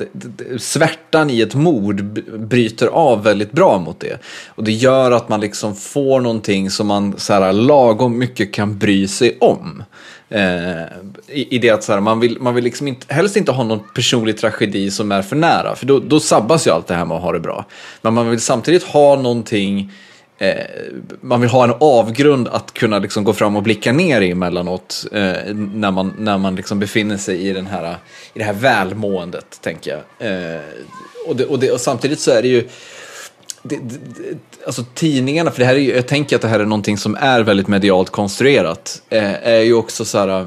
svärtan i ett mord bryter av väldigt bra mot det. Och det gör att man liksom får någonting som man så här, lagom mycket kan bry sig om. Eh, i, I det att så här, man vill, man vill liksom inte, helst inte ha någon personlig tragedi som är för nära. För då, då sabbas ju allt det här med att ha det bra. Men man vill samtidigt ha någonting eh, man vill ha en avgrund att kunna liksom gå fram och blicka ner i emellanåt eh, när man, när man liksom befinner sig i, den här, i det här välmåendet, tänker jag. Eh, och, det, och, det, och samtidigt så är det ju, det, det, alltså tidningarna, för det här är ju, jag tänker att det här är någonting som är väldigt medialt konstruerat, eh, är ju också så här,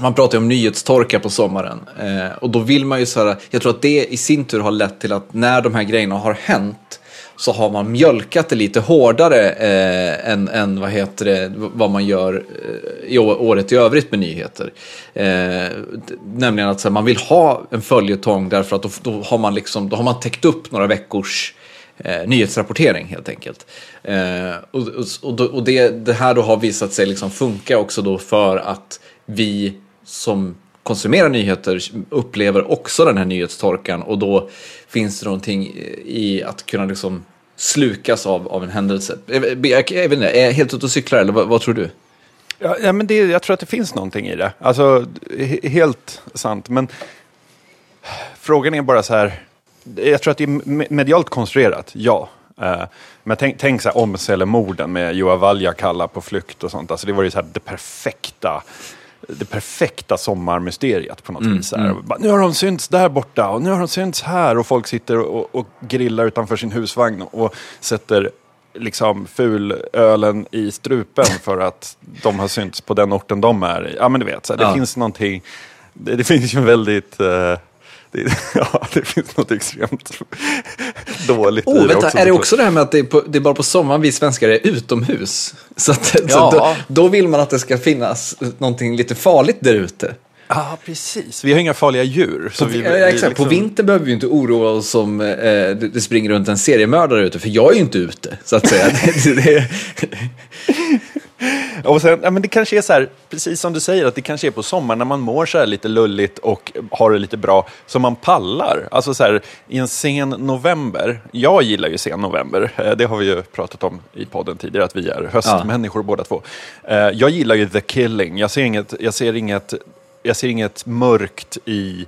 man pratar ju om nyhetstorka på sommaren. Eh, och då vill man ju så här, jag tror att det i sin tur har lett till att när de här grejerna har hänt så har man mjölkat det lite hårdare eh, än, än vad, heter det, vad man gör eh, i året i övrigt med nyheter. Eh, nämligen att så här, man vill ha en följetong därför att då, då, har man liksom, då har man täckt upp några veckors eh, nyhetsrapportering helt enkelt. Eh, och och, och, det, det här då har visat sig liksom funka också då för att vi som konsumerar nyheter upplever också den här nyhetstorkan och då finns det någonting i att kunna liksom slukas av, av en händelse. Eh, eh, jag, jag, jag, vet inte, är jag helt ute och cyklar eller vad, vad tror du? Ja, ja, men det, jag tror att det finns någonting i det. Alltså, he, helt sant. Men frågan är bara så här. Jag tror att det är medialt konstruerat, ja. Uh, men tänk, tänk så här Omsälemorden med Joa Valjakalla på flykt och sånt. Alltså det var ju så här det perfekta det perfekta sommarmysteriet på något mm, vis. Mm. Bara, nu har de synts där borta och nu har de synts här och folk sitter och, och grillar utanför sin husvagn och sätter liksom fulölen i strupen för att de har synts på den orten de är i. Ja men du vet, så här, det ja. finns någonting, det, det finns ju väldigt uh, det, ja, det finns något extremt dåligt oh, i det vänta, också. Är det också det här med att det är, på, det är bara på sommaren vi svenskar är utomhus? Så, att, ja. så då, då, vill man att det ska finnas någonting lite farligt där ute. Ja, precis. Vi har inga farliga djur. Så på, vi, ja, exakt. Liksom... På vintern behöver vi inte oroa oss om eh, det, det springer runt en seriemördare ute, för jag är ju inte ute, så att säga. det, det, och sen, ja, men det kanske är så här, precis som du säger, att det kanske är på sommaren när man mår så här lite lulligt och har det lite bra, som man pallar. Alltså så här, i en sen november, jag gillar ju sen november, eh, det har vi ju pratat om i podden tidigare, att vi är höstmänniskor ja. båda två. Eh, jag gillar ju The Killing, jag ser inget, jag ser inget, jag ser inget mörkt i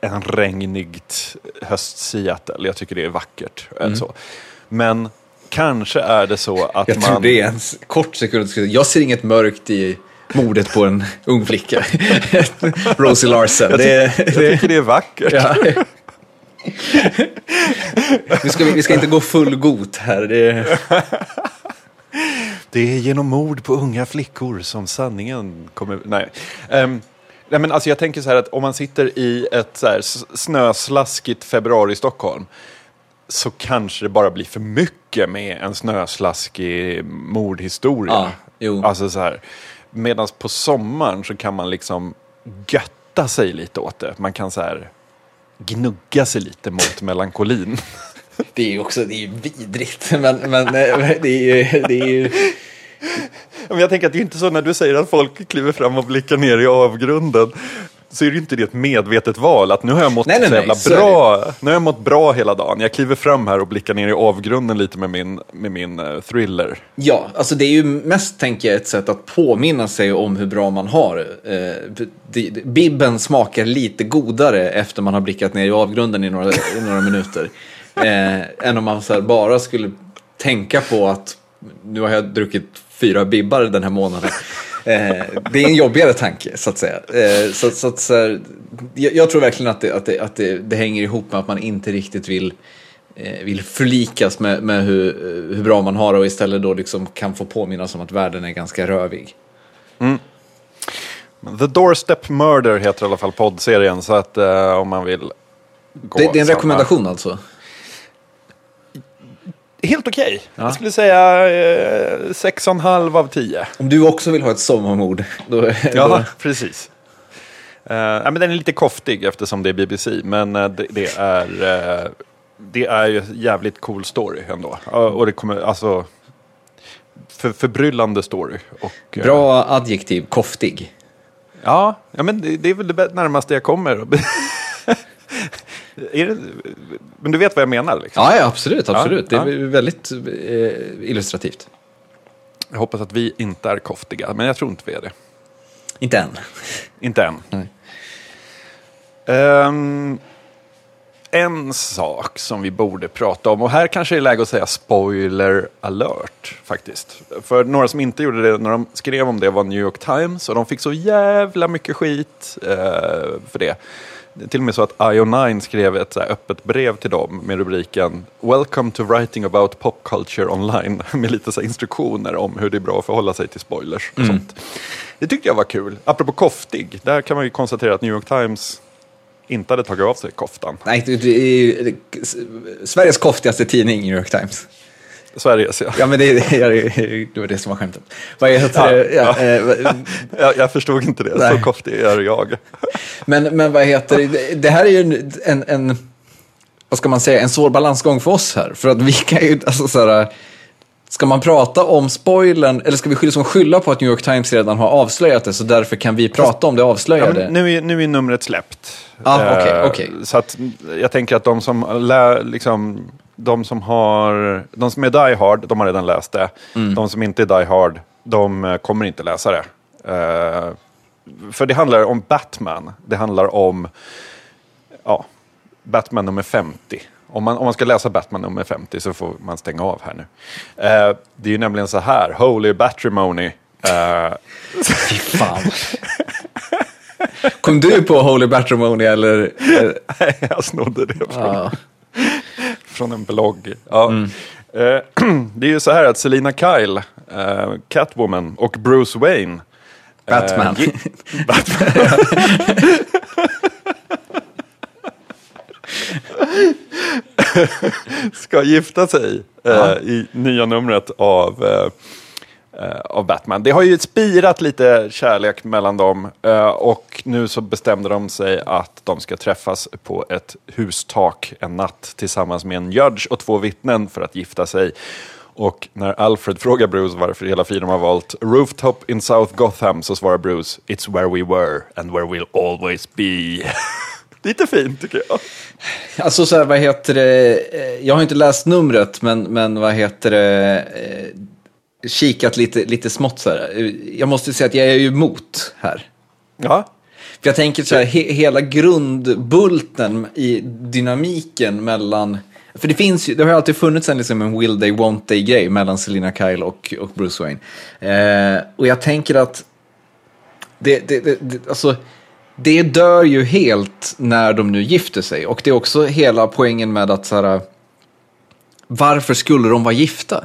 en regnigt höst-Seattle. Jag tycker det är vackert. Mm. Så. Men kanske är det så att jag man... Jag tror det är en kort sekund. Jag ser inget mörkt i mordet på en ung flicka. Rosie Larsen. Jag, det, jag tycker det är vackert. Ja. vi, ska, vi ska inte gå full got här. Det... det är genom mord på unga flickor som sanningen kommer... Nej. Um, nej men alltså jag tänker så här att om man sitter i ett så här snöslaskigt februari i Stockholm så kanske det bara blir för mycket med en snöslaskig mordhistoria. Ja, jo. Alltså så här, medan på sommaren så kan man liksom götta sig lite åt det. Man kan så här gnugga sig lite mot melankolin. Det är ju också det är vidrigt, men, men eh, det är ju... Det är ju... Men jag tänker att det är inte så när du säger att folk kliver fram och blickar ner i avgrunden så är det inte det ett medvetet val. Att nu har jag mått nej, nej, nej, bra. Nu har jag mått bra hela dagen. Jag kliver fram här och blickar ner i avgrunden lite med min, med min uh, thriller. Ja, alltså det är ju mest, tänker jag, ett sätt att påminna sig om hur bra man har. Uh, Bibben smakar lite godare efter man har blickat ner i avgrunden i några, i några minuter. Uh, än om man så bara skulle tänka på att nu har jag druckit fyra bibbar den här månaden. Eh, det är en jobbigare tanke, så att säga. Eh, så, så, så här, jag, jag, tror verkligen att, det, att, det, att det, det, hänger ihop med att man inte riktigt vill, eh, vill förlikas med, med hur, hur bra man har och istället då liksom kan få påminnas om att världen är ganska rövig. Mm. The Doorstep Murder heter i alla fall poddserien, så att uh, om man vill gå det, det är en samma... rekommendation alltså? Helt okej. Okay. Ja. Jag skulle säga eh, 6,5 av 10. Om du också vill ha ett sommarmord. Då, ja, då... precis. Uh, ja, men den är lite koftig eftersom det är BBC, men uh, det, det, är, uh, det är ju jävligt cool story ändå. och det kommer, alltså, för, förbryllande story. Och, Bra adjektiv, koftig. Ja, ja men det, det är väl det närmaste jag kommer. Det, men du vet vad jag menar? Liksom. Ja, ja, absolut. absolut. Ja, det är ja. väldigt eh, illustrativt. Jag hoppas att vi inte är koftiga, men jag tror inte vi är det. Inte än. Inte än. Um, en sak som vi borde prata om, och här kanske det är läge att säga spoiler alert faktiskt. För några som inte gjorde det när de skrev om det var New York Times och de fick så jävla mycket skit uh, för det till och med så att IO9 skrev ett så öppet brev till dem med rubriken Welcome to writing about pop culture online med lite så instruktioner om hur det är bra att förhålla sig till spoilers och mm. sånt. Det tyckte jag var kul. Apropå koftig, där kan man ju konstatera att New York Times inte hade tagit av sig koftan. Nej, det är Sveriges koftigaste tidning, New York Times. Sveriges, ja. Ja, men det, det, det var det som var skämtet. Vad heter det? Ja, ja. Eh, jag, jag förstod inte det, Nej. så koftig är jag. Men, men vad heter det? Det här är ju en, en, vad ska man säga, en svår balansgång för oss här. För att vi kan ju, alltså så här, Ska man prata om spoilern, eller ska vi liksom skylla på att New York Times redan har avslöjat det, så därför kan vi prata om det avslöjade? Ja, nu, är, nu är numret släppt. Ah, okay, okay. Så att jag tänker att de som lär, liksom, de som har, de som är Die Hard, de har redan läst det. De som inte är Die Hard, de eh, kommer inte läsa det. Eh, för det handlar om Batman. Det handlar om ja, Batman nummer 50. Om man, om man ska läsa Batman nummer 50 så får man stänga av här nu. Eh, det är ju nämligen så här, Holy Batrimony. Eh, Fy fan. Kom du på Holy Matrimony eller? jag snodde det från. Från en blogg. Ja. Eh, det är ju så här att Selina Kyle, eh, Catwoman och Bruce Wayne eh, Batman. gi- Batman. ska gifta sig eh, Ja. i nya numret av, eh, eh, Eh, av Batman. Det har ju spirat lite kärlek mellan dem eh, och nu så bestämde de sig att de ska träffas på ett hustak en natt tillsammans med en judge och två vittnen för att gifta sig. Och när Alfred frågar Bruce varför hela fyren har valt Rooftop in South Gotham så svarar Bruce It's where we were and where we'll always be. Lite fint tycker jag. Alltså så här, vad heter det? Jag har inte läst numret, men, men vad heter det? Kikat lite, lite smått så här. Jag måste säga att jag är ju emot här. Ja, För jag tänker så här, he, hela grundbulten i dynamiken mellan... För det finns det har alltid funnits en, liksom en will they, won't they grej mellan Selina Kyle och, och Bruce Wayne. Eh, och jag tänker att det, det, det, det, alltså, det dör ju helt när de nu gifter sig. Och det är också hela poängen med att så här, varför skulle de vara gifta?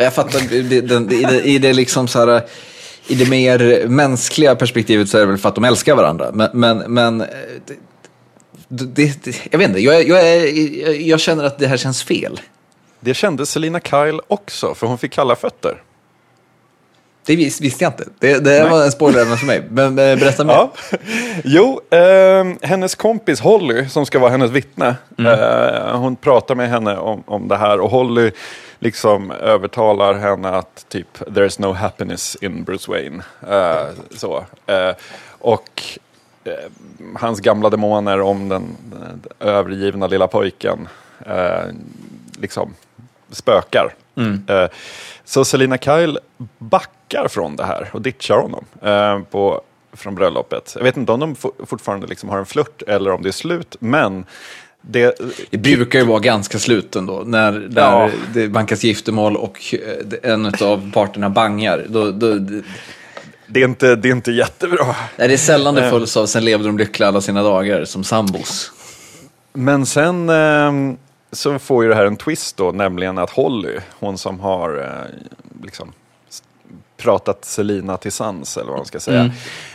Jag fattar, det, i, det, i det liksom så här, i det mer mänskliga perspektivet så är det väl för att de älskar varandra. Men, men, men eh, det, det, det, jag vet inte, jag, jag, jag, jag känner att det här känns fel. det kände Selina Kyle också, för hon fick kalla fötter. Det vis, visste jag inte. Det, det var en spoiler även för mig. Men eh, berätta mer. Ja. Jo, eh, hennes kompis Holly, som ska vara hennes vittne, eh, hon pratar med henne om, om det här och Holly liksom övertalar henne att typ there's no happiness in Bruce Wayne. Eh, så. Eh, och eh, hans gamla demoner om den, den övergivna lilla pojken liksom spökar. Eh, så Selina Kyle backar från det här och ditchar honom eh, på, från bröllopet. Jag vet inte om de for- fortfarande liksom har en flört eller om det är slut, men det, Det brukar ju vara ganska slut ändå. När, när Ja. det bankas giftermål och eh, en av parterna bangar. Då, då, det, det, är inte, det är inte jättebra. nej, det är sällan Eh. det följs av sen levde de lyckliga alla sina dagar som sambos. Men sen eh, så får ju det här en twist då, nämligen att Holly, hon som har eh, liksom pratat Selina till sans, eller vad man ska säga.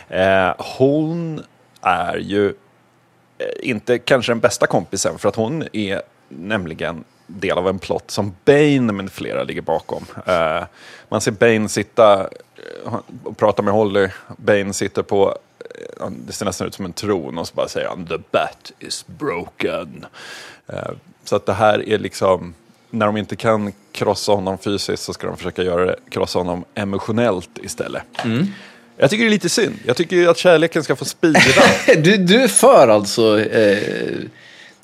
Eh, hon är ju eh, inte kanske den bästa kompisen, för att hon är nämligen del av en plott som Bane med flera ligger bakom. Eh, man ser Bane sitta eh, och prata med Holly. Bane sitter på, eh, det ser nästan ut som en tron och så bara säger han The bat is broken. Så att det här är liksom, när de inte kan krossa honom fysiskt så ska de försöka göra det, krossa honom emotionellt istället. Jag tycker det är lite synd. Jag tycker att kärleken ska få spira. Du, du är för alltså eh,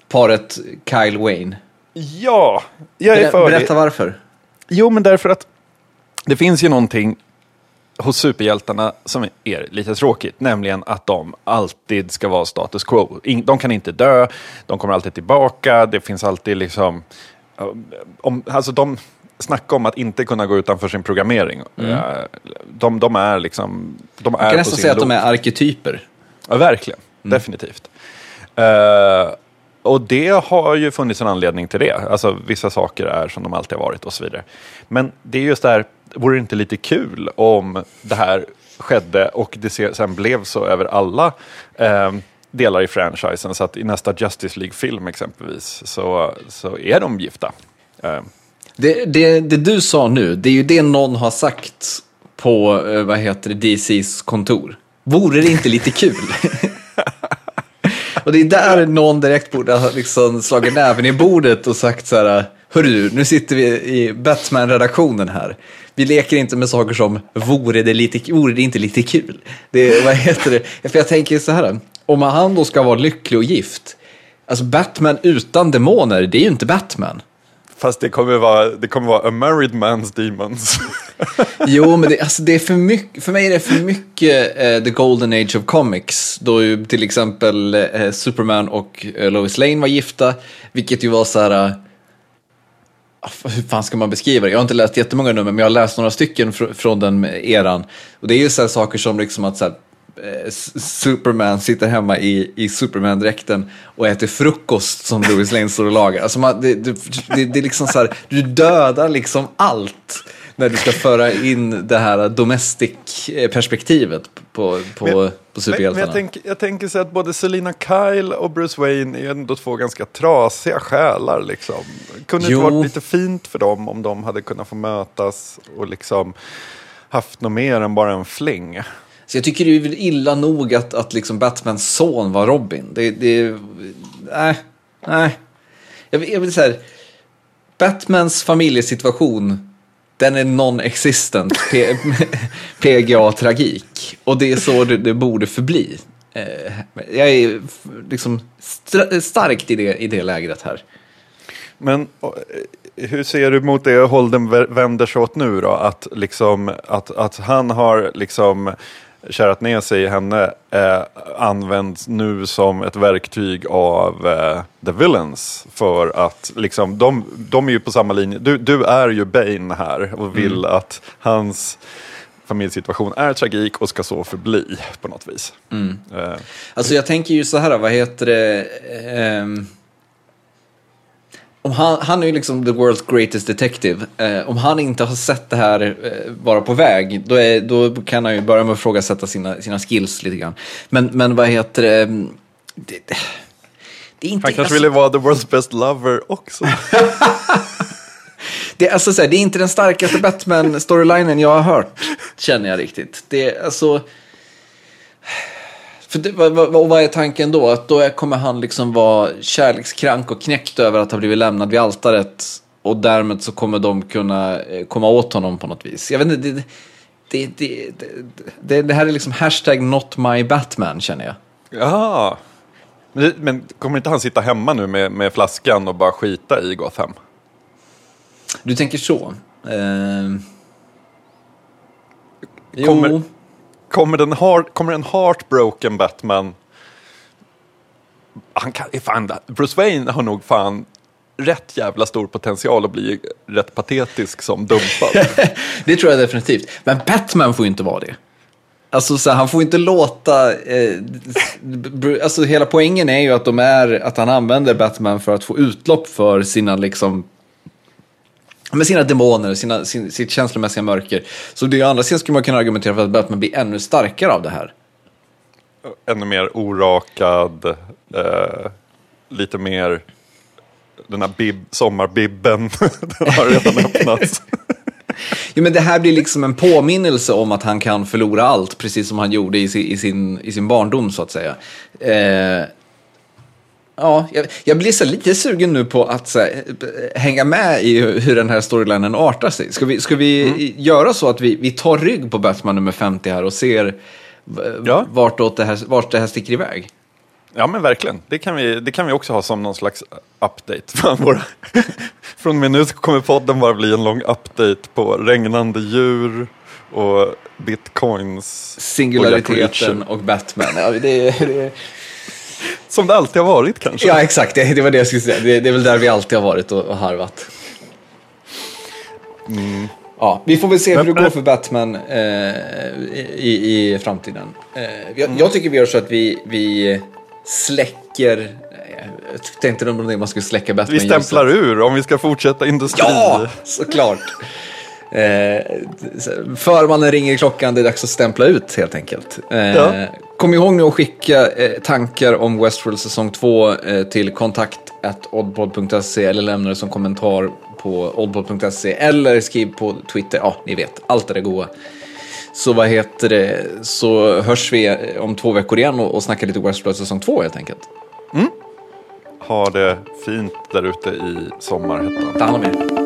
paret Kyle Wayne. ja, jag är för det. Berätta varför. Jo, men därför att det finns ju någonting hos superhjältarna som är lite tråkigt, nämligen att de alltid ska vara status quo. De kan inte dö, de kommer alltid tillbaka, det finns alltid liksom... Om, alltså de snackar om att inte kunna gå utanför sin programmering. Eh, De, de är liksom... De är Jag kan nästan säga att de är arketyper. Ja, verkligen. Definitivt. Eh, och det har ju funnits en anledning till det. Alltså vissa saker är som de alltid har varit och så vidare. Men det är just där, vore det inte lite kul om det här skedde och det se- sen blev så över alla eh, delar i franchisen så att i nästa Justice League-film exempelvis så, så är de gifta. Eh, det, det, det du sa nu, det är ju det någon har sagt på, eh, vad heter det, DCs kontor. Vore det inte lite kul? och det är där någon direkt borde ha liksom slagit näven i bordet och sagt så här, hörru nu sitter vi i Batman-redaktionen här. Vi leker inte med saker som, vore det, lite, vore det inte lite kul? Det, vad heter det? För jag tänker så här, om han då ska vara lycklig och gift, alltså Batman utan demoner, det är ju inte Batman. Fast det kommer vara, det kommer vara a married man's demons. Jo, men det, alltså, det är för mycket, för mig är det för mycket eh, the golden age of comics. Då ju till exempel eh, Superman och eh, Lois Lane var gifta, vilket ju var så här... eh, hur fan ska man beskriva det? Jag har inte läst jättemånga nummer, men jag har läst några stycken fr från den eran. Och det är ju så här saker som liksom att så här, Superman sitter hemma i, i Superman-dräkten och äter frukost som Louis Lane står och lagar. Alltså man, det, det, det, det är liksom så här, du dödar liksom allt när du ska föra in det här domestic-perspektivet på, på, Men- på Men, men superhjältarna. jag, tänker, jag tänker så att både Selina Kyle och Bruce Wayne är ändå två ganska trasiga själar. Liksom. Kunde det inte varit lite fint för dem om de hade kunnat få mötas och liksom haft något mer än bara en fling? Så jag tycker det är väl illa nog att, att liksom Batmans son var Robin. Det, det, nej, nej. Jag, vill- jag vill säga, Batmans familjesituation, den är non-existent. P- PGA-tragik. Och det är så det, det borde förbli. Eh, jag är liksom starkt i det, i det lägret här. Men eh, hur ser du mot det Holden vänder sig åt nu då? Att, liksom, att, att han har liksom kärat ner sig i henne eh, används nu som ett verktyg av eh, The Villains. För att liksom, de, de är ju på samma linje. Du, du är ju Bane här och vill att hans familjesituation är tragik och ska så förbli på något vis. Eh, Alltså jag tänker ju så här, vad heter det? ehm, om han, han är ju liksom the world's greatest detective. Eh, om han inte har sett det här eh, vara på väg, då, är, då kan han ju börja med att ifrågasätta sina, sina skills lite grann. Men, men vad heter det? Det, det, det är inte... han kanske alltså, ville vara the world's best lover också. det, är alltså, så här, det är inte den starkaste Batman-storylinen jag har hört, känner jag riktigt. Det är alltså... För det, vad, vad, och vad är tanken då? Att då kommer han liksom vara kärlekskrank och knäckt över att ha blivit lämnad vid altaret. Och därmed så kommer de kunna eh, komma åt honom på något vis. Jag vet inte, det, det, det, det, det, här är liksom hashtag not my Batman känner jag. Ja, men, men kommer inte han sitta hemma nu med, med flaskan och bara skita i Gotham? Du tänker så? Eh. Kommer- Kommer, den heart, kommer en heartbroken Batman... Han kan, fan, Bruce Wayne har nog fan rätt jävla stor potential att bli rätt patetisk som dumpad. Det tror jag definitivt. Men Batman får ju inte vara det. Alltså så här, han får inte låta... Eh, alltså hela poängen är ju att, de är, att han använder Batman för att få utlopp för sina liksom... Med sina demoner, sina, sin, sitt känslomässiga mörker. Så det är ju andra sidan skulle man kunna argumentera för att Batman blir ännu starkare av det här. Ännu mer orakad, eh, lite mer... Den här bib, sommarbibben den har redan öppnats. Jo, men det här blir liksom en påminnelse om att han kan förlora allt, precis som han gjorde i sin, i sin, i sin barndom, så att säga. Eh, ja, jag, jag blir så lite sugen nu på att här, hänga med i hur hur den här storylinen artar sig. Ska vi, ska vi göra så att vi, vi tar rygg på Batman nummer 50 här och ser eh, Ja. vartåt det här, vart det här sticker iväg? Ja men verkligen, det kan vi, det kan vi också ha som någon slags update. Fan, våra, från och med nu kommer podden bara bli en lång update på regnande djur och bitcoins. Singulariteten Och och Batman. Ja, det, det, Som det alltid har varit kanske. ja exakt. Det, det var det jag skulle säga. Det, det är väl där vi alltid har varit och, och harvat. Ja, vi får väl se hur det går för Batman eh, i, i framtiden. Eh, jag, jag tycker vi gör så att vi, vi släcker... eh, Jag tänkte om det man skulle släcka Batman vi stämplar ur om vi ska fortsätta industri. Ja, såklart. Eh, förmannen ringer i klockan, det är dags att stämpla ut helt enkelt. Eh, Ja. Kom ihåg nu att skicka eh, tankar om Westworld säsong 2 eh, till kontakt oddpod.se eller lämna det som kommentar på oddpod.se eller skriv på Twitter. Ja, ni vet, allt är det goa. Så vad heter det, så hörs vi eh, om två veckor igen och, och snackar lite Westworld säsong 2 helt enkelt. Ha det fint där ute i sommarhettan. Ta hand om er.